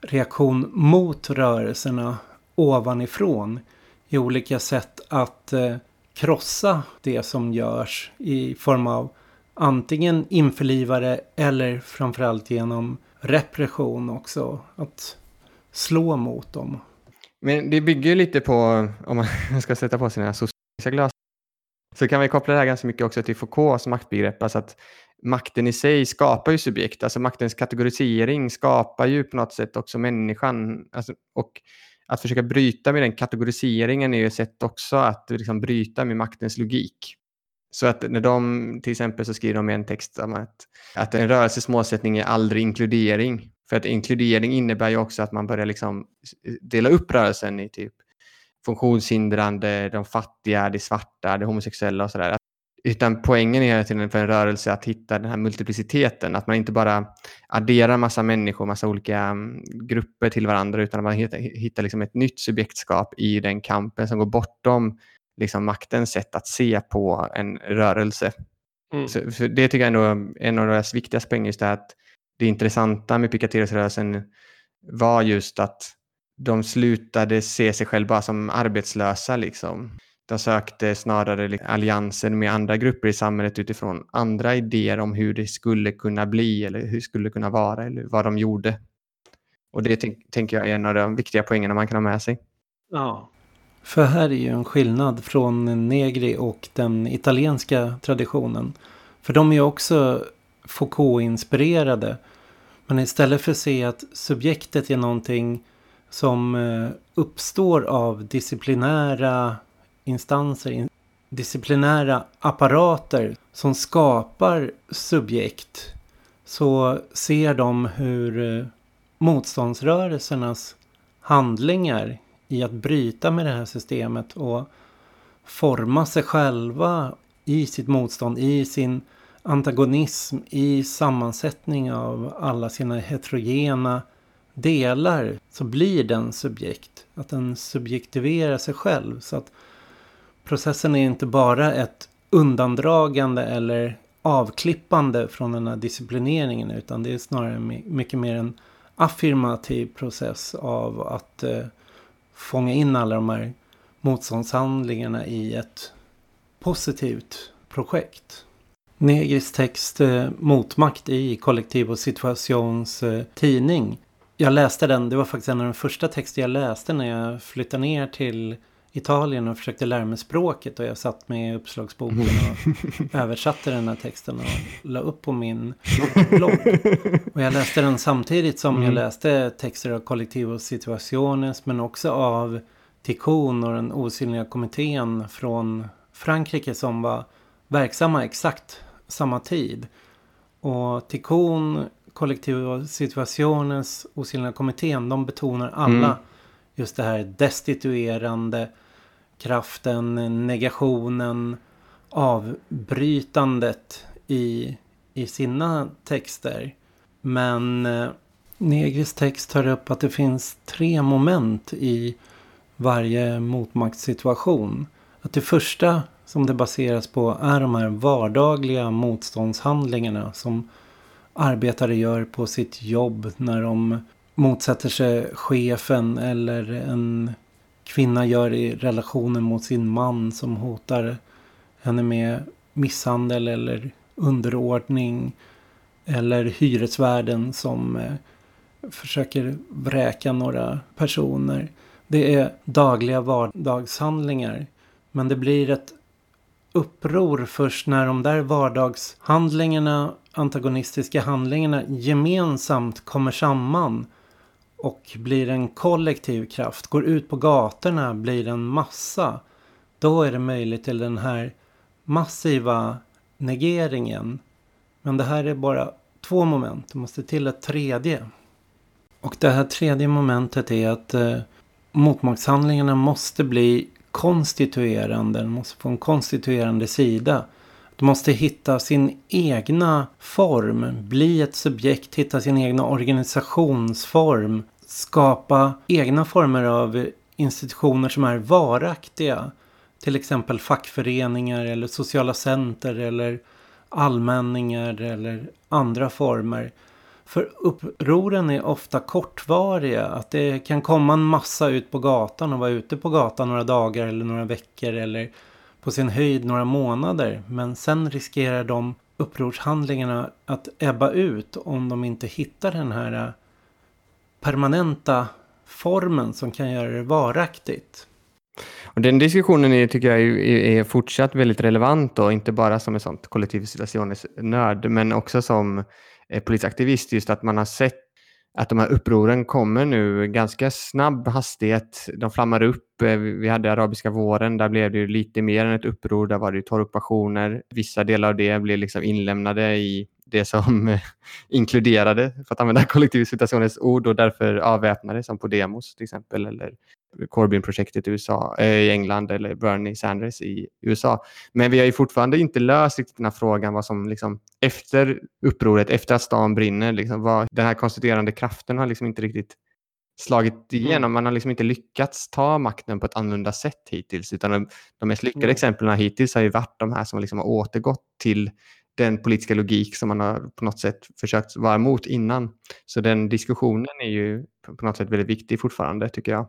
reaktion mot rörelserna ovanifrån i olika sätt att eh, krossa det som görs i form av antingen införlivare eller framförallt genom repression också. Att slå mot dem. Men det bygger lite på, om man ska sätta på sina sociala glasögon, så kan vi koppla det här ganska mycket också till Foucaults maktbegrepp. Alltså att makten i sig skapar ju subjekt, alltså maktens kategorisering skapar ju på något sätt också människan. Alltså, och att försöka bryta med den kategoriseringen är ju ett sätt också att liksom bryta med maktens logik. Så att när de till exempel så skriver de i en text om att, att en rörelses målsättning är aldrig inkludering. För att inkludering innebär ju också att man börjar liksom dela upp rörelsen i typ funktionshindrande, de fattiga, de svarta, de homosexuella och sådär. Utan poängen är hela tiden för en rörelse att hitta den här multipliciteten, att man inte bara addera massa människor, massa olika mm, grupper till varandra utan att man hittar, hittar liksom ett nytt subjektskap i den kampen som går bortom liksom maktens sätt att se på en rörelse. Mm. Så, det tycker jag ändå är en av deras viktigaste poänger, just det att det intressanta med Picatinny-rörelsen var just att de slutade se sig själva som arbetslösa. Liksom. De sökte snarare allianser med andra grupper i samhället utifrån andra idéer om hur det skulle kunna bli eller hur det skulle kunna vara eller vad de gjorde. Och det tänker jag är en av de viktiga poängerna man kan ha med sig. Ja, för här är ju en skillnad från Negri och den italienska traditionen. För de är ju också Foucault-inspirerade. Men istället för att se att subjektet är någonting som eh, uppstår av disciplinära instanser, disciplinära apparater som skapar subjekt så ser de hur eh, motståndsrörelsernas handlingar i att bryta med det här systemet och forma sig själva i sitt motstånd, i sin antagonism, i sammansättning av alla sina heterogena delar så blir den subjekt. Att den subjektiverar sig själv. Så att processen är inte bara ett undandragande eller avklippande från den här disciplineringen utan det är snarare mycket mer en affirmativ process av att eh, fånga in alla de här motståndshandlingarna i ett positivt projekt. Negris text eh, Motmakt i kollektiv och situations eh, tidning. Jag läste den, det var faktiskt en av de första texter jag läste när jag flyttade ner till Italien och försökte lära mig språket och jag satt med uppslagsboken och översatte den här texten och la upp på min blogg. Och jag läste den samtidigt som mm. jag läste texter av Collectivo Situaciones men också av Tikkun och den osynliga kommittén från Frankrike som var verksamma exakt samma tid. Och Tikkun, Collectivo Situaciones, osynliga kommittén, de betonar alla mm. just det här destituerande kraften, negationen, avbrytandet i, i sina texter. Men eh, Negris text tar upp att det finns tre moment i varje motmaktssituation. Att det första som det baseras på är de här vardagliga motståndshandlingarna som arbetare gör på sitt jobb när de motsätter sig chefen eller en kvinna gör i relationen mot sin man som hotar henne med misshandel eller underordning. Eller hyresvärden som eh, försöker vräka några personer. Det är dagliga vardagshandlingar. Men det blir ett uppror först när de där vardagshandlingarna, antagonistiska handlingarna gemensamt kommer samman och blir en kollektiv kraft, går ut på gatorna, blir en massa. Då är det möjligt till den här massiva negeringen. Men det här är bara två moment. Det måste till ett tredje. Och det här tredje momentet är att eh, motmaktshandlingarna måste bli konstituerande. De måste få en konstituerande sida. De måste hitta sin egna form, bli ett subjekt, hitta sin egna organisationsform, skapa egna former av institutioner som är varaktiga. Till exempel fackföreningar eller sociala center eller allmänningar eller andra former. För upproren är ofta kortvariga. Att det kan komma en massa ut på gatan och vara ute på gatan några dagar eller några veckor eller på sin höjd några månader. Men sen riskerar de upprorshandlingarna att ebba ut om de inte hittar den här permanenta formen som kan göra det varaktigt. Och den diskussionen är, tycker jag är, är fortsatt väldigt relevant och inte bara som en sånt nörd men också som eh, polisaktivist just att man har sett att de här upproren kommer nu ganska snabb hastighet. De flammar upp. Eh, vi hade arabiska våren, där blev det lite mer än ett uppror. Där var det torrockupationer. Vissa delar av det blev liksom inlämnade i det som inkluderade, för att använda kollektivcitationens ord, och därför avväpnade som på demos till exempel, eller Corbyn-projektet i, USA, äh, i England eller Bernie Sanders i USA. Men vi har ju fortfarande inte löst riktigt den här frågan vad som liksom, efter upproret, efter att stan brinner, liksom, vad, den här konstituerande kraften har liksom inte riktigt slagit igenom. Mm. Man har liksom inte lyckats ta makten på ett annorlunda sätt hittills. Utan de, de mest lyckade mm. exemplen hittills har ju varit de här som liksom har återgått till den politiska logik som man har på något sätt försökt vara emot innan. Så den diskussionen är ju på något sätt väldigt viktig fortfarande tycker jag.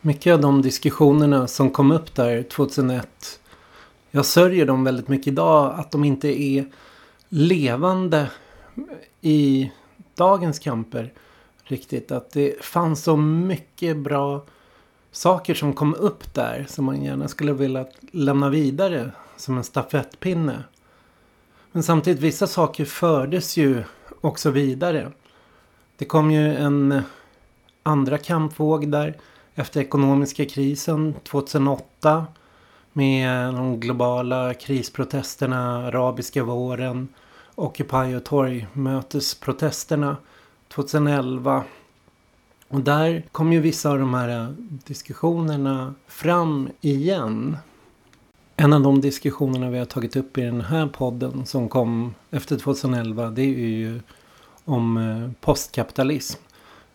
Mycket av de diskussionerna som kom upp där 2001. Jag sörjer dem väldigt mycket idag att de inte är levande i dagens kamper riktigt. Att det fanns så mycket bra saker som kom upp där som man gärna skulle vilja lämna vidare som en stafettpinne. Men samtidigt vissa saker fördes ju också vidare. Det kom ju en andra kampvåg där efter ekonomiska krisen 2008 med de globala krisprotesterna, arabiska våren, Occupy och torgmötesprotesterna 2011. Och där kom ju vissa av de här diskussionerna fram igen. En av de diskussionerna vi har tagit upp i den här podden som kom efter 2011 det är ju om eh, postkapitalism.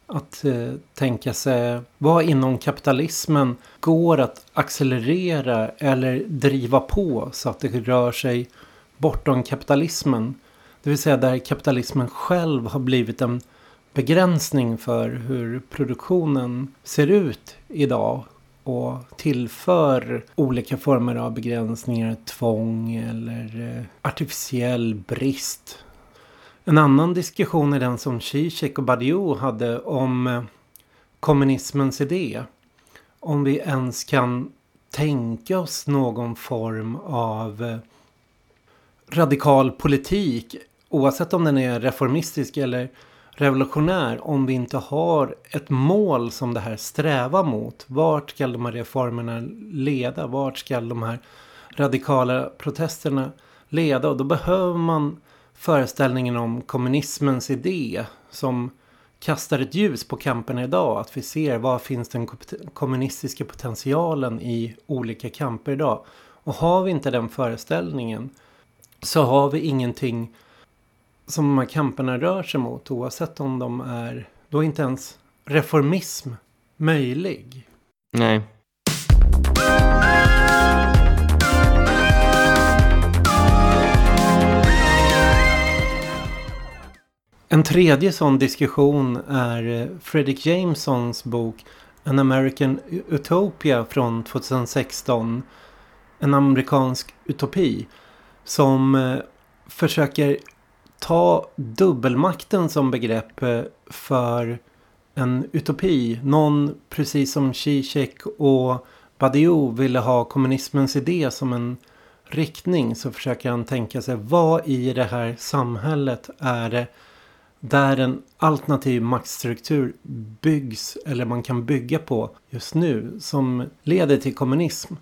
Att eh, tänka sig vad inom kapitalismen går att accelerera eller driva på så att det rör sig bortom kapitalismen. Det vill säga där kapitalismen själv har blivit en begränsning för hur produktionen ser ut idag och tillför olika former av begränsningar, tvång eller eh, artificiell brist. En annan diskussion är den som Zizek och Badiou hade om eh, kommunismens idé. Om vi ens kan tänka oss någon form av eh, radikal politik oavsett om den är reformistisk eller revolutionär om vi inte har ett mål som det här strävar mot. Vart ska de här reformerna leda? Vart ska de här radikala protesterna leda? Och då behöver man föreställningen om kommunismens idé som kastar ett ljus på kamperna idag. Att vi ser vad finns den kommunistiska potentialen i olika kamper idag. Och har vi inte den föreställningen så har vi ingenting som de här kamperna rör sig mot oavsett om de är, då är inte ens reformism möjlig. Nej. En tredje sån diskussion är eh, Fredrik Jamesons bok An American Utopia från 2016. En amerikansk utopi. Som eh, försöker ta dubbelmakten som begrepp eh, för en utopi. Någon, precis som Zizek och Badiou ville ha kommunismens idé som en riktning så försöker han tänka sig vad i det här samhället är det där en alternativ maktstruktur byggs eller man kan bygga på just nu som leder till kommunism.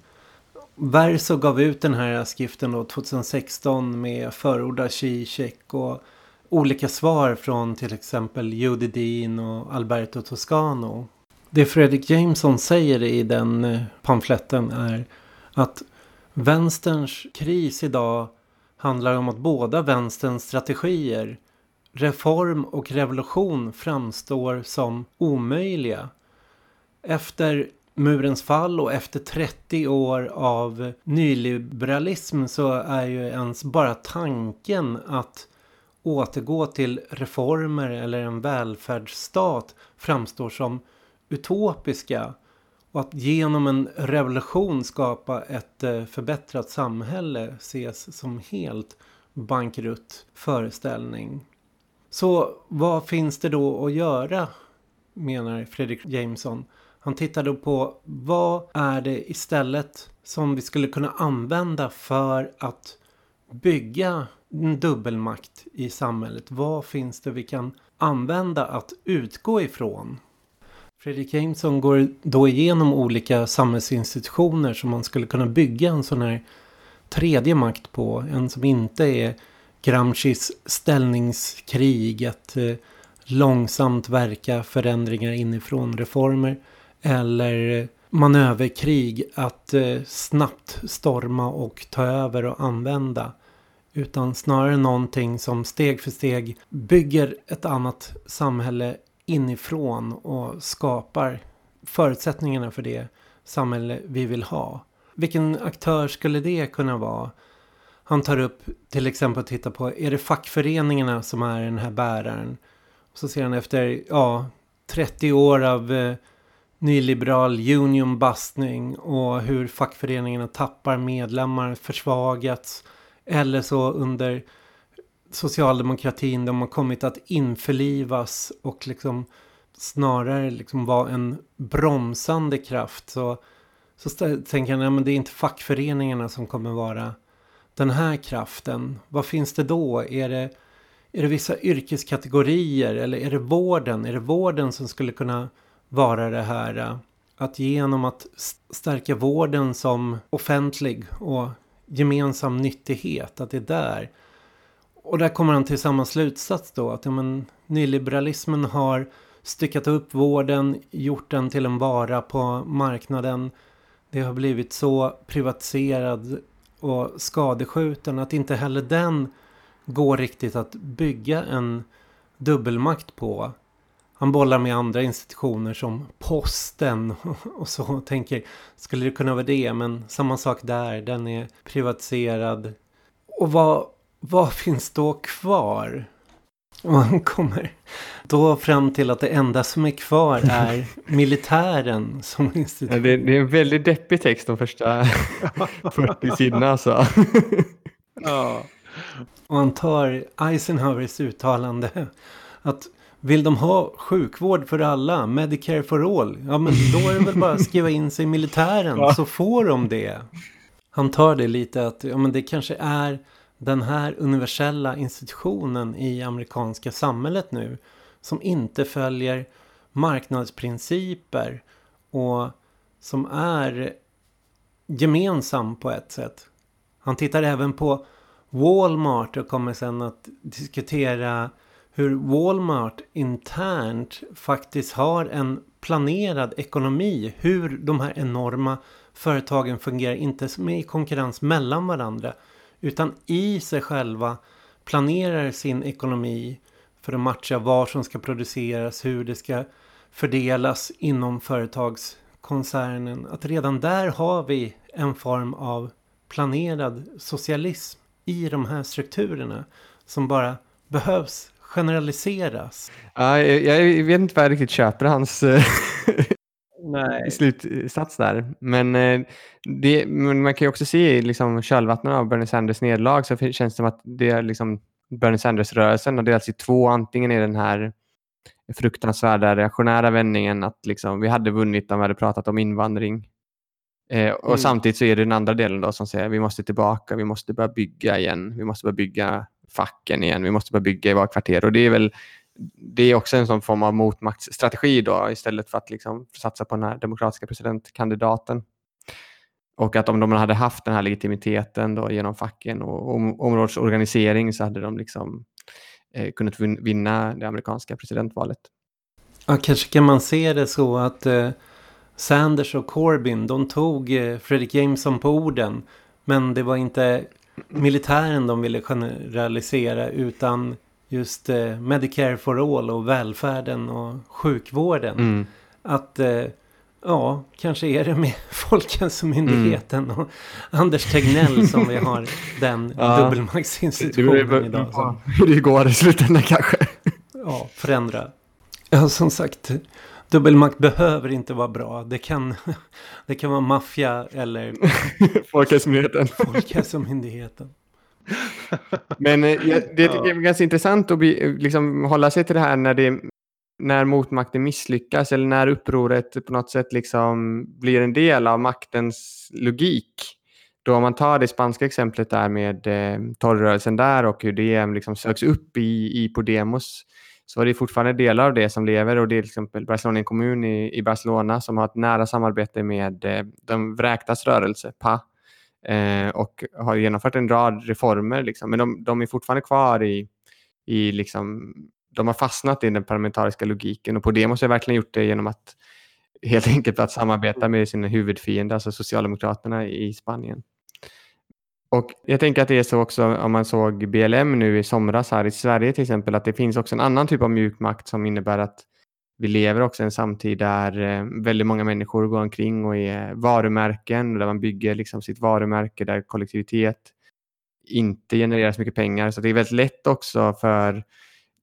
Verso gav ut den här skriften då 2016 med förorda Zizek och olika svar från till exempel Judy Dean och Alberto Toscano. Det Fredrik Jameson säger i den eh, pamfletten är att vänsterns kris idag handlar om att båda vänsterns strategier reform och revolution framstår som omöjliga. Efter murens fall och efter 30 år av nyliberalism så är ju ens bara tanken att återgå till reformer eller en välfärdsstat framstår som utopiska. Och att genom en revolution skapa ett eh, förbättrat samhälle ses som helt bankrutt föreställning. Så vad finns det då att göra menar Fredrik Jameson? Han tittade på vad är det istället som vi skulle kunna använda för att bygga en dubbelmakt i samhället. Vad finns det vi kan använda att utgå ifrån? Fredrik Jameson går då igenom olika samhällsinstitutioner som man skulle kunna bygga en sån här tredje makt på. En som inte är Gramscis ställningskrig, att eh, långsamt verka förändringar inifrån reformer. Eller manöverkrig, att eh, snabbt storma och ta över och använda. Utan snarare någonting som steg för steg bygger ett annat samhälle inifrån och skapar förutsättningarna för det samhälle vi vill ha. Vilken aktör skulle det kunna vara? Han tar upp till exempel att titta på, är det fackföreningarna som är den här bäraren? Så ser han efter, ja, 30 år av eh, nyliberal unionbastning och hur fackföreningarna tappar medlemmar, försvagats. Eller så under socialdemokratin, de har kommit att införlivas och liksom snarare liksom vara en bromsande kraft. Så, så tänker jag, nej men det är inte fackföreningarna som kommer vara den här kraften. Vad finns det då? Är det, är det vissa yrkeskategorier eller är det vården? Är det vården som skulle kunna vara det här? Eh, att genom att stärka vården som offentlig och gemensam nyttighet, att det är där. Och där kommer han till samma slutsats då, att ja, men, nyliberalismen har styckat upp vården, gjort den till en vara på marknaden. Det har blivit så privatiserad och skadeskjuten att inte heller den går riktigt att bygga en dubbelmakt på. Han bollar med andra institutioner som posten och så och tänker skulle det kunna vara det men samma sak där den är privatiserad. Och vad, vad finns då kvar? Och han kommer då fram till att det enda som är kvar är militären som institution. Det, det är en väldigt deppig text de första 40 sidorna alltså. Ja. Och han tar Eisenhowers uttalande att vill de ha sjukvård för alla, Medicare for all, ja men då är det väl bara att skriva in sig i militären ja. så får de det. Han tar det lite att ja, men det kanske är den här universella institutionen i amerikanska samhället nu som inte följer marknadsprinciper och som är gemensam på ett sätt. Han tittar även på Walmart och kommer sen att diskutera hur Walmart internt faktiskt har en planerad ekonomi. Hur de här enorma företagen fungerar, inte i konkurrens mellan varandra utan i sig själva planerar sin ekonomi för att matcha vad som ska produceras, hur det ska fördelas inom företagskoncernen. Att redan där har vi en form av planerad socialism i de här strukturerna som bara behövs generaliseras. Ja, jag, jag vet inte vad jag riktigt köper hans eh, Nej. slutsats där. Men, eh, det, men man kan ju också se i liksom kölvattnet av Bernie Sanders nederlag så känns det som att det är liksom Bernie Sanders-rörelsen har delats i två. Antingen är den här fruktansvärda reaktionära vändningen att liksom, vi hade vunnit om vi hade pratat om invandring. Eh, och mm. Samtidigt så är det den andra delen då som säger vi måste tillbaka, vi måste börja bygga igen, vi måste börja bygga facken igen, vi måste börja bygga i våra kvarter. Och det är väl det är också en sån form av motmaktsstrategi då istället för att liksom satsa på den här demokratiska presidentkandidaten. Och att om de hade haft den här legitimiteten då genom facken och om, områdesorganisering så hade de liksom eh, kunnat vinna det amerikanska presidentvalet. Ja, kanske kan man se det så att eh, Sanders och Corbyn de tog eh, Fredrik Jameson på orden. Men det var inte militären de ville generalisera utan just eh, Medicare for all och välfärden och sjukvården. Mm. Att eh, ja, kanske är det med Folkhälsomyndigheten mm. och Anders Tegnell som vi har den ja. dubbelmaktsinstitutionen idag. Som, hur det går i slutändan kanske. ja, förändra. Ja, som sagt. Dubbelmakt behöver inte vara bra. Det kan, det kan vara maffia eller Folkhälsomyndigheten. Folkhälsomyndigheten. Men eh, det tycker jag är ganska intressant att bli, liksom, hålla sig till det här när, det, när motmakten misslyckas eller när upproret på något sätt liksom blir en del av maktens logik. Då om man tar det spanska exemplet där med eh, torrrörelsen där och hur det liksom söks upp i, i Podemos så är det fortfarande delar av det som lever och det är till exempel Barcelona kommun i, i Barcelona som har ett nära samarbete med eh, de vräktas rörelse, PA, eh, och har genomfört en rad reformer. Liksom. Men de, de är fortfarande kvar i, i liksom, de har fastnat i den parlamentariska logiken och på det måste jag verkligen gjort det genom att helt enkelt att samarbeta med sina huvudfiender, alltså Socialdemokraterna i Spanien. Och jag tänker att det är så också om man såg BLM nu i somras här i Sverige till exempel, att det finns också en annan typ av mjukmakt som innebär att vi lever också i en samtid där eh, väldigt många människor går omkring och är varumärken, där man bygger liksom sitt varumärke, där kollektivitet inte genererar så mycket pengar. Så det är väldigt lätt också för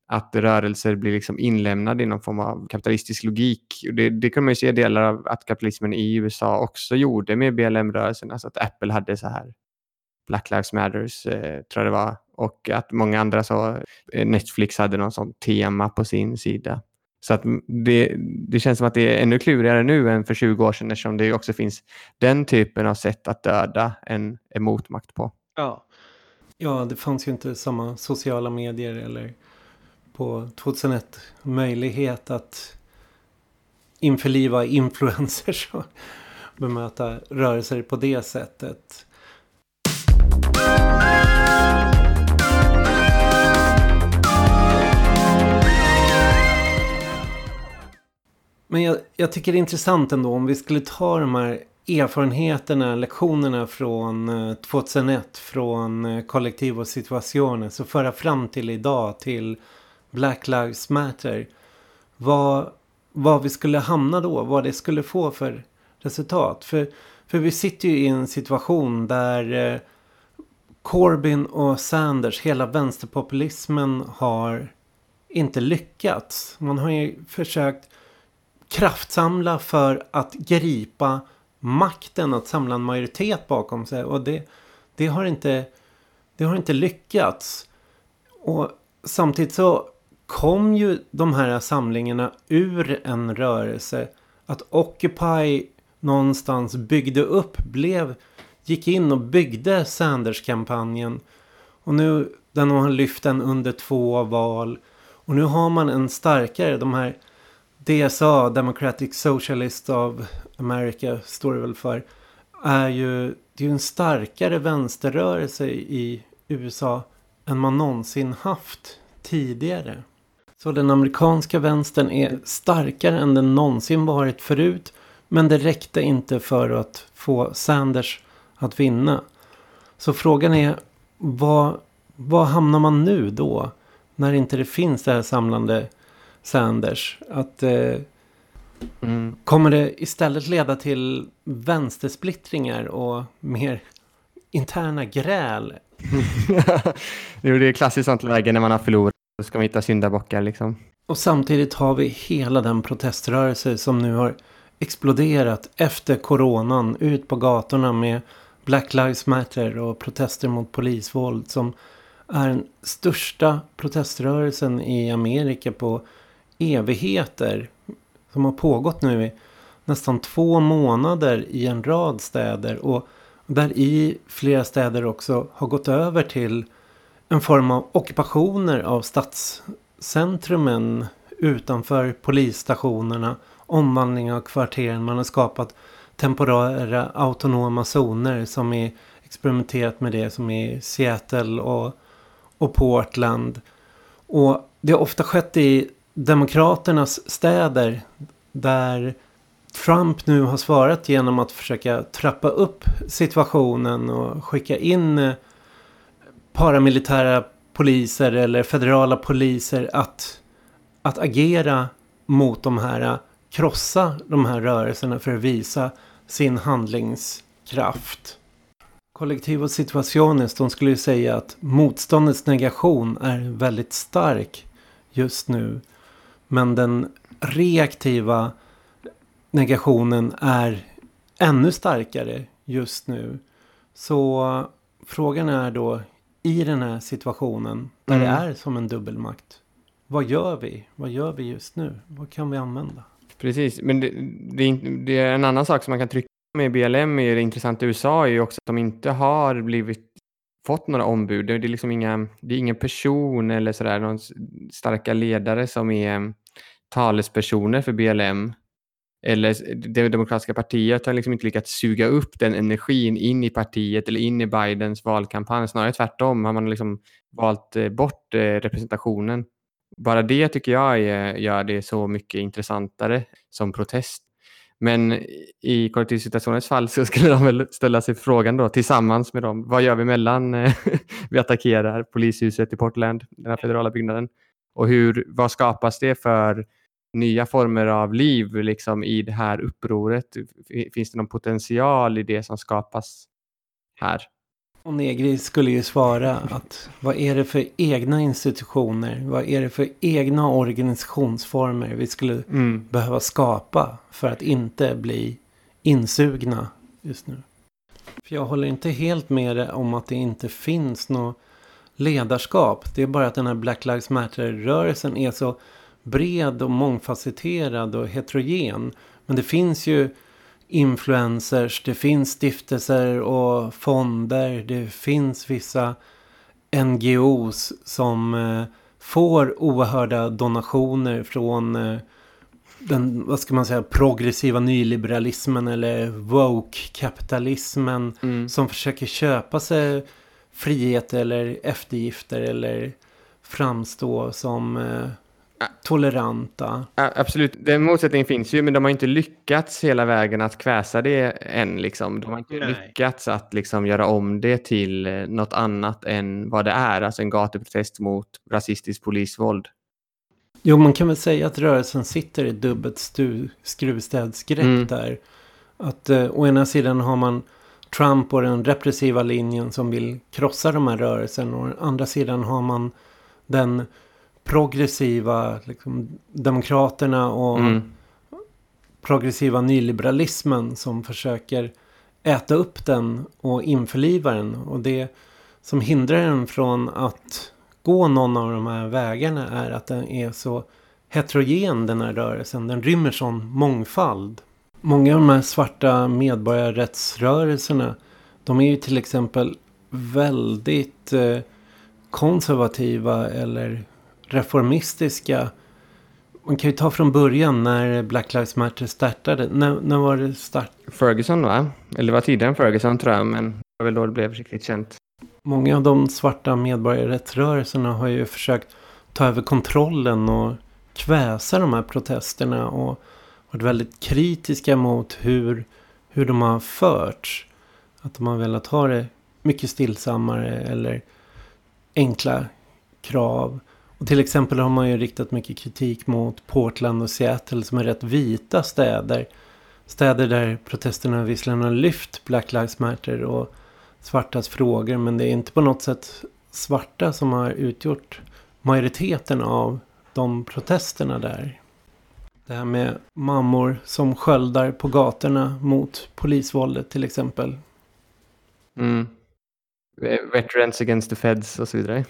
att rörelser blir liksom inlämnade i någon form av kapitalistisk logik. Det, det kan man ju se delar av att kapitalismen i USA också gjorde med BLM-rörelsen, alltså att Apple hade så här Black Lives Matters, eh, tror jag det var, och att många andra så, eh, Netflix hade någon sån tema på sin sida. Så att det, det känns som att det är ännu klurigare nu än för 20 år sedan eftersom det också finns den typen av sätt att döda en, en motmakt på. Ja. ja, det fanns ju inte samma sociala medier eller på 2001 möjlighet att införliva influencers och bemöta rörelser på det sättet. Men jag, jag, tycker det är intressant ändå om vi skulle ta de här erfarenheterna, lektionerna från eh, 2001 från Collectivo kollektiv och situationer så föra fram till idag till Black Lives Matter. Vad, vad vi skulle hamna då, vad det skulle få för resultat. För, för vi sitter ju i en situation där eh, Corbyn och Sanders, hela vänsterpopulismen har inte lyckats. Man har ju försökt kraftsamla för att gripa makten att samla en majoritet bakom sig. Och det, det, har, inte, det har inte lyckats. Och samtidigt så kom ju de här samlingarna ur en rörelse. Att Occupy någonstans byggde upp, blev, gick in och byggde Sanders-kampanjen. Och nu, den har lyft den under två val. Och nu har man en starkare, de här DSA, Democratic Socialist of America, står det väl för. Är ju, det är ju en starkare vänsterrörelse i USA än man någonsin haft tidigare. Så den amerikanska vänstern är starkare än den någonsin varit förut. Men det räckte inte för att få Sanders att vinna. Så frågan är, vad, vad hamnar man nu då? När inte det finns det här samlande Sanders. Att eh, mm. Kommer det istället leda till vänstersplittringar och mer interna gräl? jo, det är klassiskt sånt läge när man har förlorat. Då ska man hitta syndabockar liksom. Och samtidigt har vi hela den proteströrelse som nu har exploderat efter coronan ut på gatorna med Black Lives Matter och protester mot polisvåld som är den största proteströrelsen i Amerika på evigheter. Som har pågått nu i nästan två månader i en rad städer. Och där i flera städer också har gått över till en form av ockupationer av stadscentrumen utanför polisstationerna. Omvandling av kvarteren. Man har skapat temporära autonoma zoner som är experimenterat med det som är Seattle och, och Portland. Och det har ofta skett i Demokraternas städer där Trump nu har svarat genom att försöka trappa upp situationen och skicka in eh, paramilitära poliser eller federala poliser att, att agera mot de här, eh, krossa de här rörelserna för att visa sin handlingskraft. Kollektiva situationes de skulle ju säga att motståndets negation är väldigt stark just nu. Men den reaktiva negationen är ännu starkare just nu. Så frågan är då i den här situationen där mm. det är som en dubbelmakt. Vad gör vi? Vad gör vi just nu? Vad kan vi använda? Precis, men det, det, det är en annan sak som man kan trycka med BLM är det intressanta i USA är ju också att de inte har blivit fått några ombud. Det är liksom inga, det är ingen person eller sådär, någon starka ledare som är mm, talespersoner för BLM. eller det demokratiska partiet har liksom inte lyckats suga upp den energin in i partiet eller in i Bidens valkampanj. Snarare tvärtom har man liksom valt eh, bort eh, representationen. Bara det tycker jag gör det så mycket intressantare som protest. Men i kollektivsituationens fall så skulle de väl ställa sig frågan då tillsammans med dem. Vad gör vi mellan eh, vi attackerar polishuset i Portland, den här federala byggnaden? Och hur, vad skapas det för nya former av liv liksom, i det här upproret? Finns det någon potential i det som skapas här? Och Negri skulle ju svara att vad är det för egna institutioner, vad är det för egna organisationsformer vi skulle mm. behöva skapa för att inte bli insugna just nu. För jag håller inte helt med om att det inte finns något ledarskap. Det är bara att den här Black Lives Matter-rörelsen är så bred och mångfacetterad och heterogen. Men det finns ju influencers, det finns stiftelser och fonder, det finns vissa NGOs som eh, får oerhörda donationer från eh, den, vad ska man säga, progressiva nyliberalismen eller woke-kapitalismen mm. som försöker köpa sig frihet eller eftergifter eller framstå som eh, toleranta. Absolut, den motsättningen finns ju, men de har inte lyckats hela vägen att kväsa det än. Liksom. De har inte Nej. lyckats att liksom, göra om det till eh, något annat än vad det är, alltså en gatuprotest mot rasistiskt polisvåld. Jo, man kan väl säga att rörelsen sitter i dubbelt skruvstädsgrepp mm. där. Att eh, å ena sidan har man Trump och den repressiva linjen som vill krossa de här rörelserna. Och å andra sidan har man den progressiva liksom, demokraterna och mm. progressiva nyliberalismen som försöker äta upp den och införliva den. Och det som hindrar den från att gå någon av de här vägarna är att den är så heterogen den här rörelsen. Den rymmer sån mångfald. Många av de här svarta medborgarrättsrörelserna de är ju till exempel väldigt eh, konservativa eller reformistiska. Man kan ju ta från början när Black Lives Matter startade. När, när var det start? Ferguson va? Eller det var tidigare än Ferguson tror jag. Men det var väl då det blev riktigt känt. Många av de svarta medborgarrättsrörelserna har ju försökt ta över kontrollen och kväsa de här protesterna. Och varit väldigt kritiska mot hur, hur de har förts. Att de har velat ha det mycket stillsammare eller enkla krav. Och till exempel har man ju riktat mycket kritik mot Portland och Seattle som är rätt vita städer. Städer där protesterna visserligen har lyft Black Lives Matter och svartas frågor. Men det är inte på något sätt svarta som har utgjort majoriteten av de protesterna där. Det här med mammor som sköldar på gatorna mot polisvåldet till exempel. Mm. Veterans against the feds och så vidare.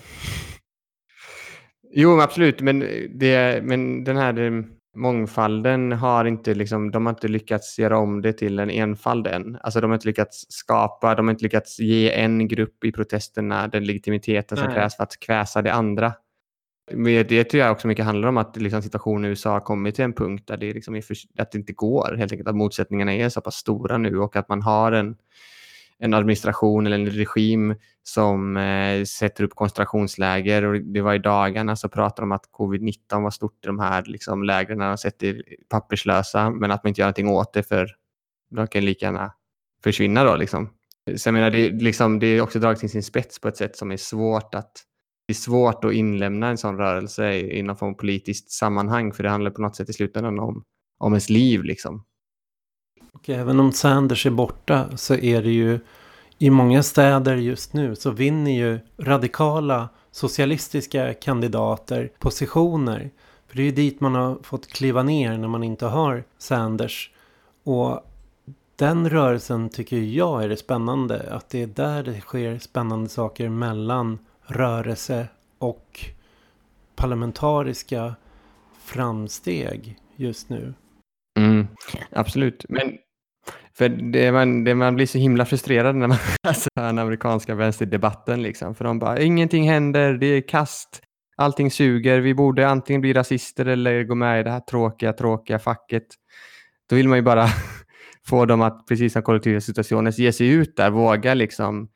Jo, absolut, men, det, men den här eh, mångfalden har inte, liksom, de har inte lyckats göra om det till en enfald än. Alltså de har inte lyckats skapa, de har inte lyckats ge en grupp i protesterna den legitimiteten som Nej. krävs för att kväsa det andra. Men det tror jag också mycket handlar om att liksom, situationen i USA har kommit till en punkt där det, liksom är för, att det inte går. Helt enkelt att motsättningarna är så pass stora nu och att man har en en administration eller en regim som eh, sätter upp koncentrationsläger och det var i dagarna så pratade de om att covid-19 var stort i de här liksom, lägren när de sätter papperslösa men att man inte gör någonting åt det för de kan lika gärna försvinna då liksom. Så jag menar, det, liksom, det är också dragit till sin spets på ett sätt som är svårt att det är svårt att inlämna en sån rörelse i någon form av politiskt sammanhang för det handlar på något sätt i slutändan om, om ens liv liksom. Och även om Sanders är borta så är det ju i många städer just nu så vinner ju radikala socialistiska kandidater positioner. För det är ju dit man har fått kliva ner när man inte har Sanders. Och den rörelsen tycker jag är det spännande. Att det är där det sker spännande saker mellan rörelse och parlamentariska framsteg just nu. Absolut. Men för det man, det man blir så himla frustrerad när man läser den amerikanska vänsterdebatten. Liksom. För de bara, ingenting händer, det är kast, allting suger, vi borde antingen bli rasister eller gå med i det här tråkiga, tråkiga facket. Då vill man ju bara få dem att, precis som kollektiva situationer, ge sig ut där, våga liksom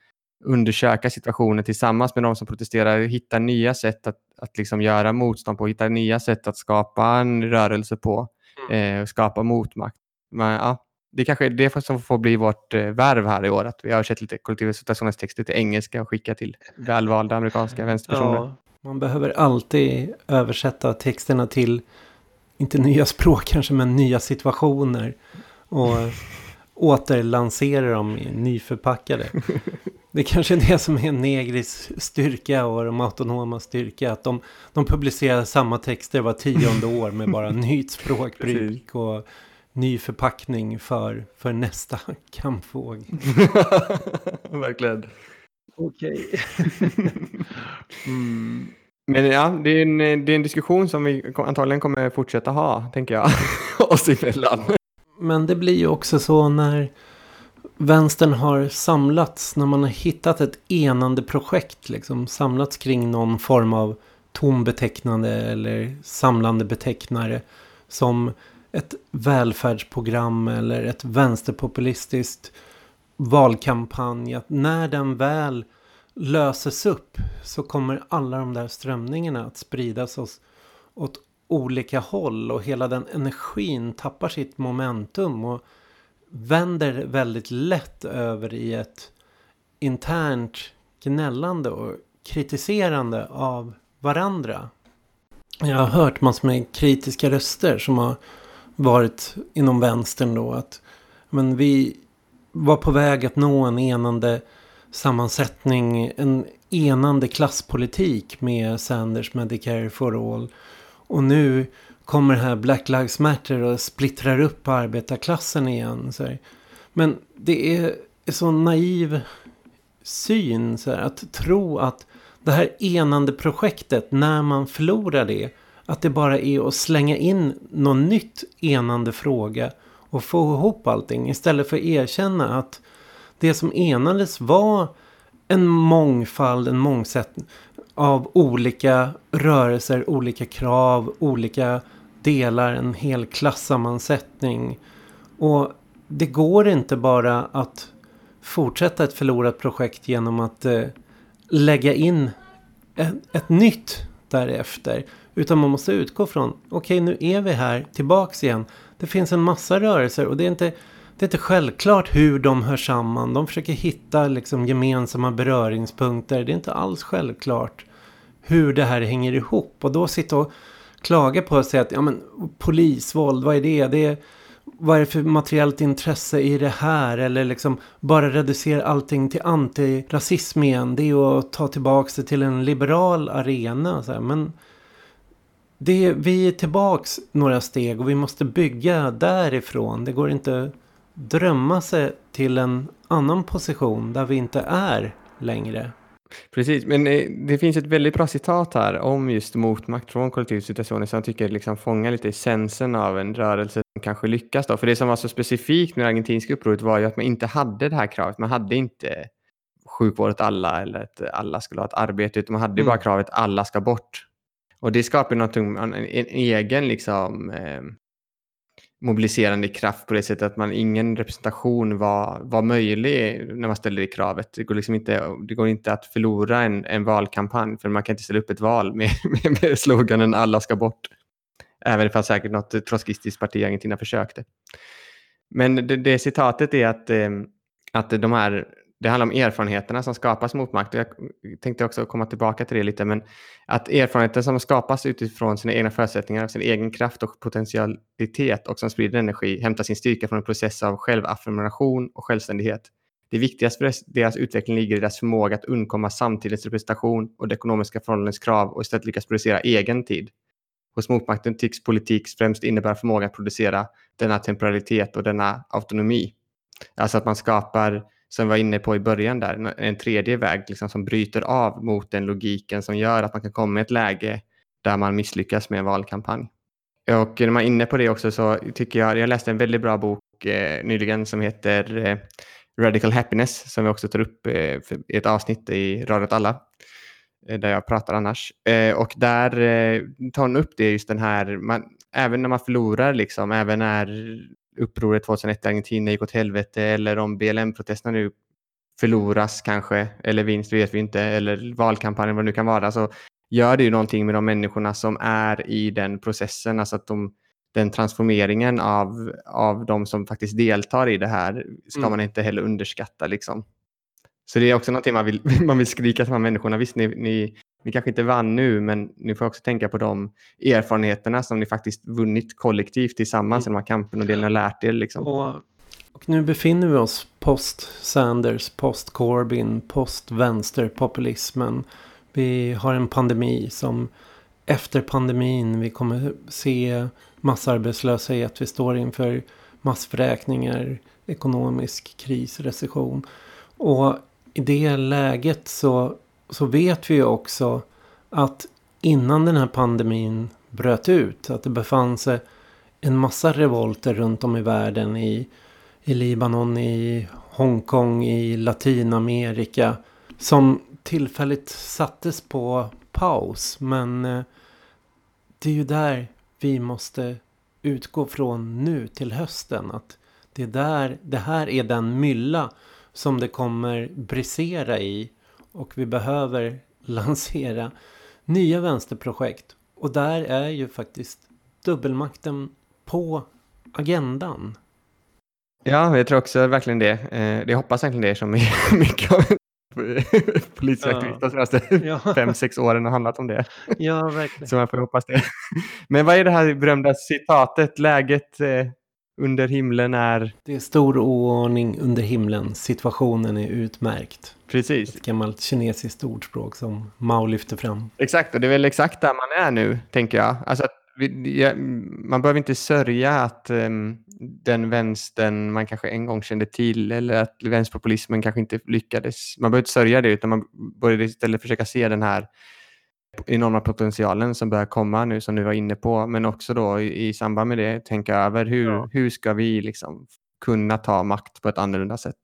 undersöka situationen tillsammans med de som protesterar, hitta nya sätt att, att liksom göra motstånd på, hitta nya sätt att skapa en rörelse på, mm. eh, skapa motmakt. Men, ja, det kanske är det som får bli vårt eh, värv här i år, att vi har sett lite kollektiva situationers texter till engelska och skicka till välvalda amerikanska vänsterpersoner. Ja, man behöver alltid översätta texterna till, inte nya språk kanske, men nya situationer. Och återlansera dem i nyförpackade. Det är kanske är det som är Negris styrka och de autonoma styrka. Att de, de publicerar samma texter var tionde år med bara nytt språkbruk och ny förpackning för, för nästa kampvåg. Verkligen. Okej. mm. Men ja, det är, en, det är en diskussion som vi antagligen kommer fortsätta ha, tänker jag, oss emellan. Men det blir ju också så när vänstern har samlats, när man har hittat ett enande projekt, liksom samlats kring någon form av tombetecknande eller samlande betecknare som ett välfärdsprogram eller ett vänsterpopulistiskt valkampanj. Att när den väl löses upp så kommer alla de där strömningarna att spridas oss åt olika håll och hela den energin tappar sitt momentum och vänder väldigt lätt över i ett internt gnällande och kritiserande av varandra. Jag har hört massor med kritiska röster som har varit inom vänstern då att men vi var på väg att nå en enande sammansättning, en enande klasspolitik med Sanders Medicare for All. Och nu kommer här Black Lives Matter och splittrar upp arbetarklassen igen. Så här. Men det är en så naiv syn så här, att tro att det här enande projektet, när man förlorar det, att det bara är att slänga in någon nytt enande fråga och få ihop allting. Istället för att erkänna att det som enades var en mångfald, en mångsättning av olika rörelser, olika krav, olika delar, en hel klassammansättning. Och det går inte bara att fortsätta ett förlorat projekt genom att eh, lägga in ett, ett nytt därefter. Utan man måste utgå från, okej okay, nu är vi här tillbaks igen. Det finns en massa rörelser och det är inte, det är inte självklart hur de hör samman. De försöker hitta liksom gemensamma beröringspunkter. Det är inte alls självklart hur det här hänger ihop. Och då sitta och klaga på och säga att ja, men, polisvåld, vad är det? det är, vad är det för materiellt intresse i det här? Eller liksom bara reducera allting till antirasism igen. Det är att ta tillbaka det till en liberal arena. Så här. Men det, vi är tillbaks några steg och vi måste bygga därifrån. Det går inte drömma sig till en annan position där vi inte är längre. Precis, men eh, det finns ett väldigt bra citat här om just motmakt från kollektivsituationer som jag tycker liksom fångar lite essensen av en rörelse som kanske lyckas. Då. För det som var så specifikt med det argentinska upproret var ju att man inte hade det här kravet. Man hade inte sjukvård åt alla eller att alla skulle ha ett arbete utan man hade mm. bara kravet alla ska bort. Och det skapar någonting, en, en egen liksom, eh, mobiliserande kraft på det sättet att man ingen representation var, var möjlig när man ställde det kravet. Det går, liksom inte, det går inte att förlora en, en valkampanj för man kan inte ställa upp ett val med, med, med sloganen alla ska bort. Även om säkert något trotskistiskt parti i Argentina försökte. Men det, det citatet är att, eh, att de här det handlar om erfarenheterna som skapas mot makt. Jag tänkte också komma tillbaka till det lite, men att erfarenheter som skapas utifrån sina egna förutsättningar, sin egen kraft och potentialitet och som sprider energi hämtar sin styrka från en process av självaffirmation och självständighet. Det viktigaste för deras utveckling ligger i deras förmåga att undkomma samtidens representation och det ekonomiska förhållandets krav och istället lyckas producera egen tid. Hos motmakten tycks politik främst innebära förmåga att producera denna temporalitet och denna autonomi. Alltså att man skapar som vi var inne på i början där, en tredje väg liksom, som bryter av mot den logiken som gör att man kan komma i ett läge där man misslyckas med en valkampanj. Och när man är inne på det också så tycker jag, jag läste en väldigt bra bok eh, nyligen som heter eh, Radical Happiness som vi också tar upp eh, i ett avsnitt i Radio åt alla eh, där jag pratar annars. Eh, och där eh, tar hon upp det just den här, man, även när man förlorar, liksom, även när upproret 2001 i Argentina gick åt helvete eller om BLM-protesterna nu förloras kanske, eller vinst vet vi inte, eller valkampanjen vad det nu kan vara, så gör det ju någonting med de människorna som är i den processen, alltså att de, den transformeringen av, av de som faktiskt deltar i det här ska mm. man inte heller underskatta. Liksom. Så det är också någonting man vill, man vill skrika till de här människorna. Visst, ni, ni, ni kanske inte vann nu, men ni får också tänka på de erfarenheterna som ni faktiskt vunnit kollektivt tillsammans mm. i de här kampen och det ni har lärt er. Liksom. Och, och nu befinner vi oss post Sanders, post Corbyn, post vänsterpopulismen. Vi har en pandemi som efter pandemin vi kommer se massarbetslöshet. Vi står inför massvräkningar, ekonomisk kris, recession. Och i det läget så, så vet vi ju också att innan den här pandemin bröt ut. Att det befann sig en massa revolter runt om i världen. I, i Libanon, i Hongkong, i Latinamerika. Som tillfälligt sattes på paus. Men eh, det är ju där vi måste utgå från nu till hösten. Att det, är där, det här är den mylla som det kommer brisera i. Och vi behöver lansera nya vänsterprojekt. Och där är ju faktiskt dubbelmakten på agendan. Ja, jag tror också verkligen det. Eh, jag hoppas verkligen det som mycket av politisk aktivitet de senaste ja. fem, sex åren har handlat om det. Ja, verkligen. Så man får hoppas det. Men vad är det här berömda citatet? Läget eh, under himlen är... Det är stor oordning under himlen. Situationen är utmärkt. Precis. Ett gammalt kinesiskt ordspråk som Mao lyfter fram. Exakt, och det är väl exakt där man är nu, tänker jag. Alltså vi, ja, man behöver inte sörja att um, den vänstern man kanske en gång kände till eller att vänsterpopulismen kanske inte lyckades. Man behöver inte sörja det utan man bör istället försöka se den här enorma potentialen som börjar komma nu som du var inne på. Men också då i, i samband med det tänka över hur, ja. hur ska vi liksom kunna ta makt på ett annorlunda sätt.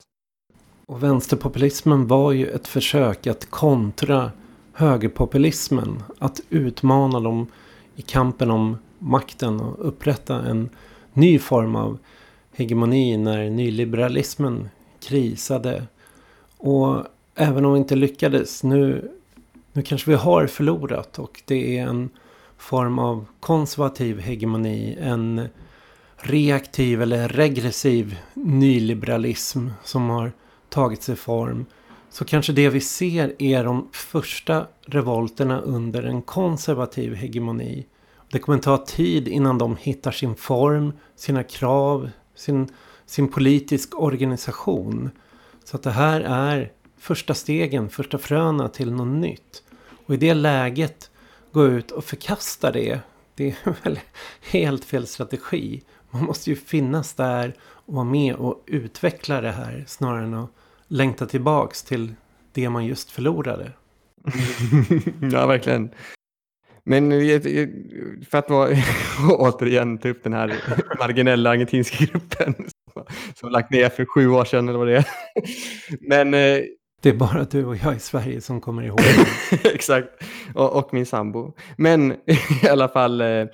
Och vänsterpopulismen var ju ett försök att kontra högerpopulismen. Att utmana dem i kampen om makten och upprätta en ny form av hegemoni när nyliberalismen krisade. Och även om vi inte lyckades, nu, nu kanske vi har förlorat och det är en form av konservativ hegemoni. En reaktiv eller regressiv nyliberalism som har tagit sig form. Så kanske det vi ser är de första revolterna under en konservativ hegemoni. Det kommer ta tid innan de hittar sin form, sina krav, sin, sin politisk organisation. Så att det här är första stegen, första fröna till något nytt. Och i det läget gå ut och förkasta det. Det är väl helt fel strategi. Man måste ju finnas där och vara med och utveckla det här snarare än att längta tillbaks till det man just förlorade. ja, verkligen. Men eh, för att återigen ta upp den här marginella argentinska gruppen som lagt ner för sju år sedan eller vad det är. Men eh, det är bara du och jag i Sverige som kommer ihåg. Exakt, och, och, min sambo. Men i alla fall, eh,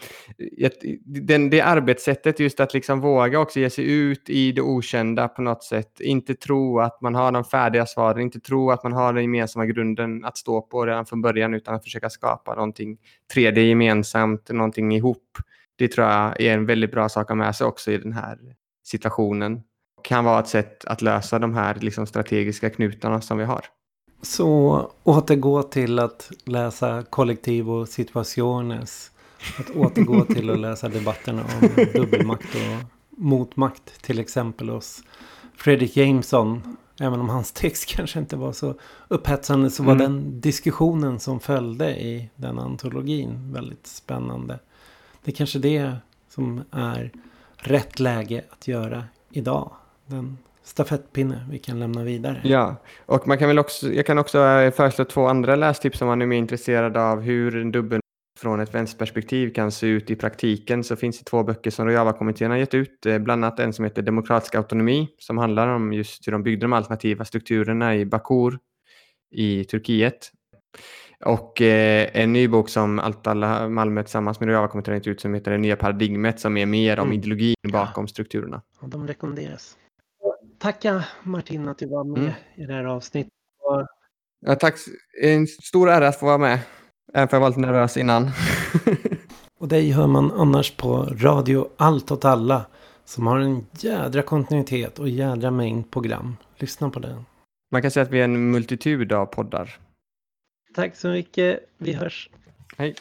den, det arbetssättet, just att liksom våga också ge sig ut i det okända på något sätt. Inte tro att man har de färdiga svaren, inte tro att man har den gemensamma grunden att stå på redan från början, utan att försöka skapa någonting tredje gemensamt, någonting ihop. Det tror jag är en väldigt bra sak att ha med sig också i den här situationen kan vara ett sätt att lösa de här liksom strategiska knutarna som vi har. Så återgå till att läsa kollektiv och situationes. Att återgå till att läsa debatterna om dubbelmakt och motmakt till exempel hos Fredrik Jameson. Även om hans text kanske inte var så upphetsande så var mm. den diskussionen som följde i den antologin väldigt spännande. Det är kanske det som är rätt läge att göra idag en stafettpinne vi kan lämna vidare. Ja, och man kan väl också, jag kan också eh, föreslå två andra lästips om man är mer intresserad av hur en dubbel från ett vänsterperspektiv kan se ut i praktiken så finns det två böcker som Rojava-kommittén har gett ut. Eh, bland annat en som heter Demokratisk autonomi som handlar om just hur de byggde de alternativa strukturerna i Bakur i Turkiet. Och eh, en ny bok som Alta Malmö tillsammans med kommer att ut som heter Det nya paradigmet som är mer om mm. ideologin bakom strukturerna. Ja, de rekommenderas. Tacka Martin att du var med mm. i det här avsnittet. Ja, tack. En stor ära att få vara med. Även för jag var lite nervös innan. och dig hör man annars på Radio Allt åt alla. Som har en jädra kontinuitet och jädra mängd program. Lyssna på den. Man kan säga att vi är en multitud av poddar. Tack så mycket. Vi hörs. Hej.